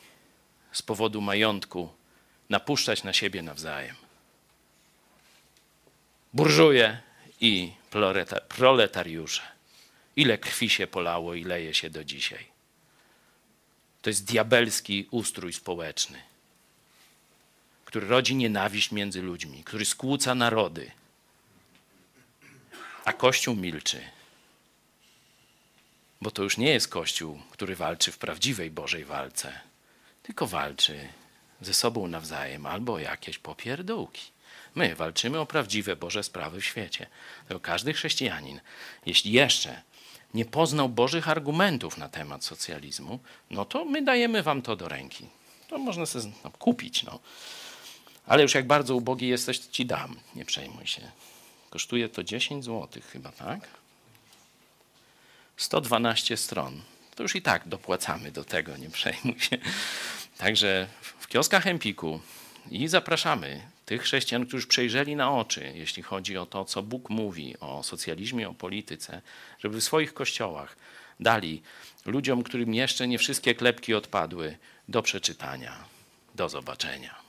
z powodu majątku napuszczać na siebie nawzajem. Burżuje i proletariusze. Ile krwi się polało i leje się do dzisiaj. To jest diabelski ustrój społeczny, który rodzi nienawiść między ludźmi, który skłóca narody. A Kościół milczy. Bo to już nie jest Kościół, który walczy w prawdziwej Bożej walce, tylko walczy ze sobą nawzajem albo o jakieś popierdółki. My walczymy o prawdziwe Boże sprawy w świecie. Tylko każdy chrześcijanin, jeśli jeszcze nie poznał Bożych argumentów na temat socjalizmu, no to my dajemy wam to do ręki. To można sobie no, kupić. No. Ale już jak bardzo ubogi jesteś, to ci dam. Nie przejmuj się. Kosztuje to 10 zł chyba, tak? 112 stron. To już i tak dopłacamy do tego, nie przejmuj się. Także w kioskach Empiku i zapraszamy tych chrześcijan, którzy przejrzeli na oczy, jeśli chodzi o to, co Bóg mówi o socjalizmie, o polityce, żeby w swoich kościołach dali ludziom, którym jeszcze nie wszystkie klepki odpadły, do przeczytania. Do zobaczenia.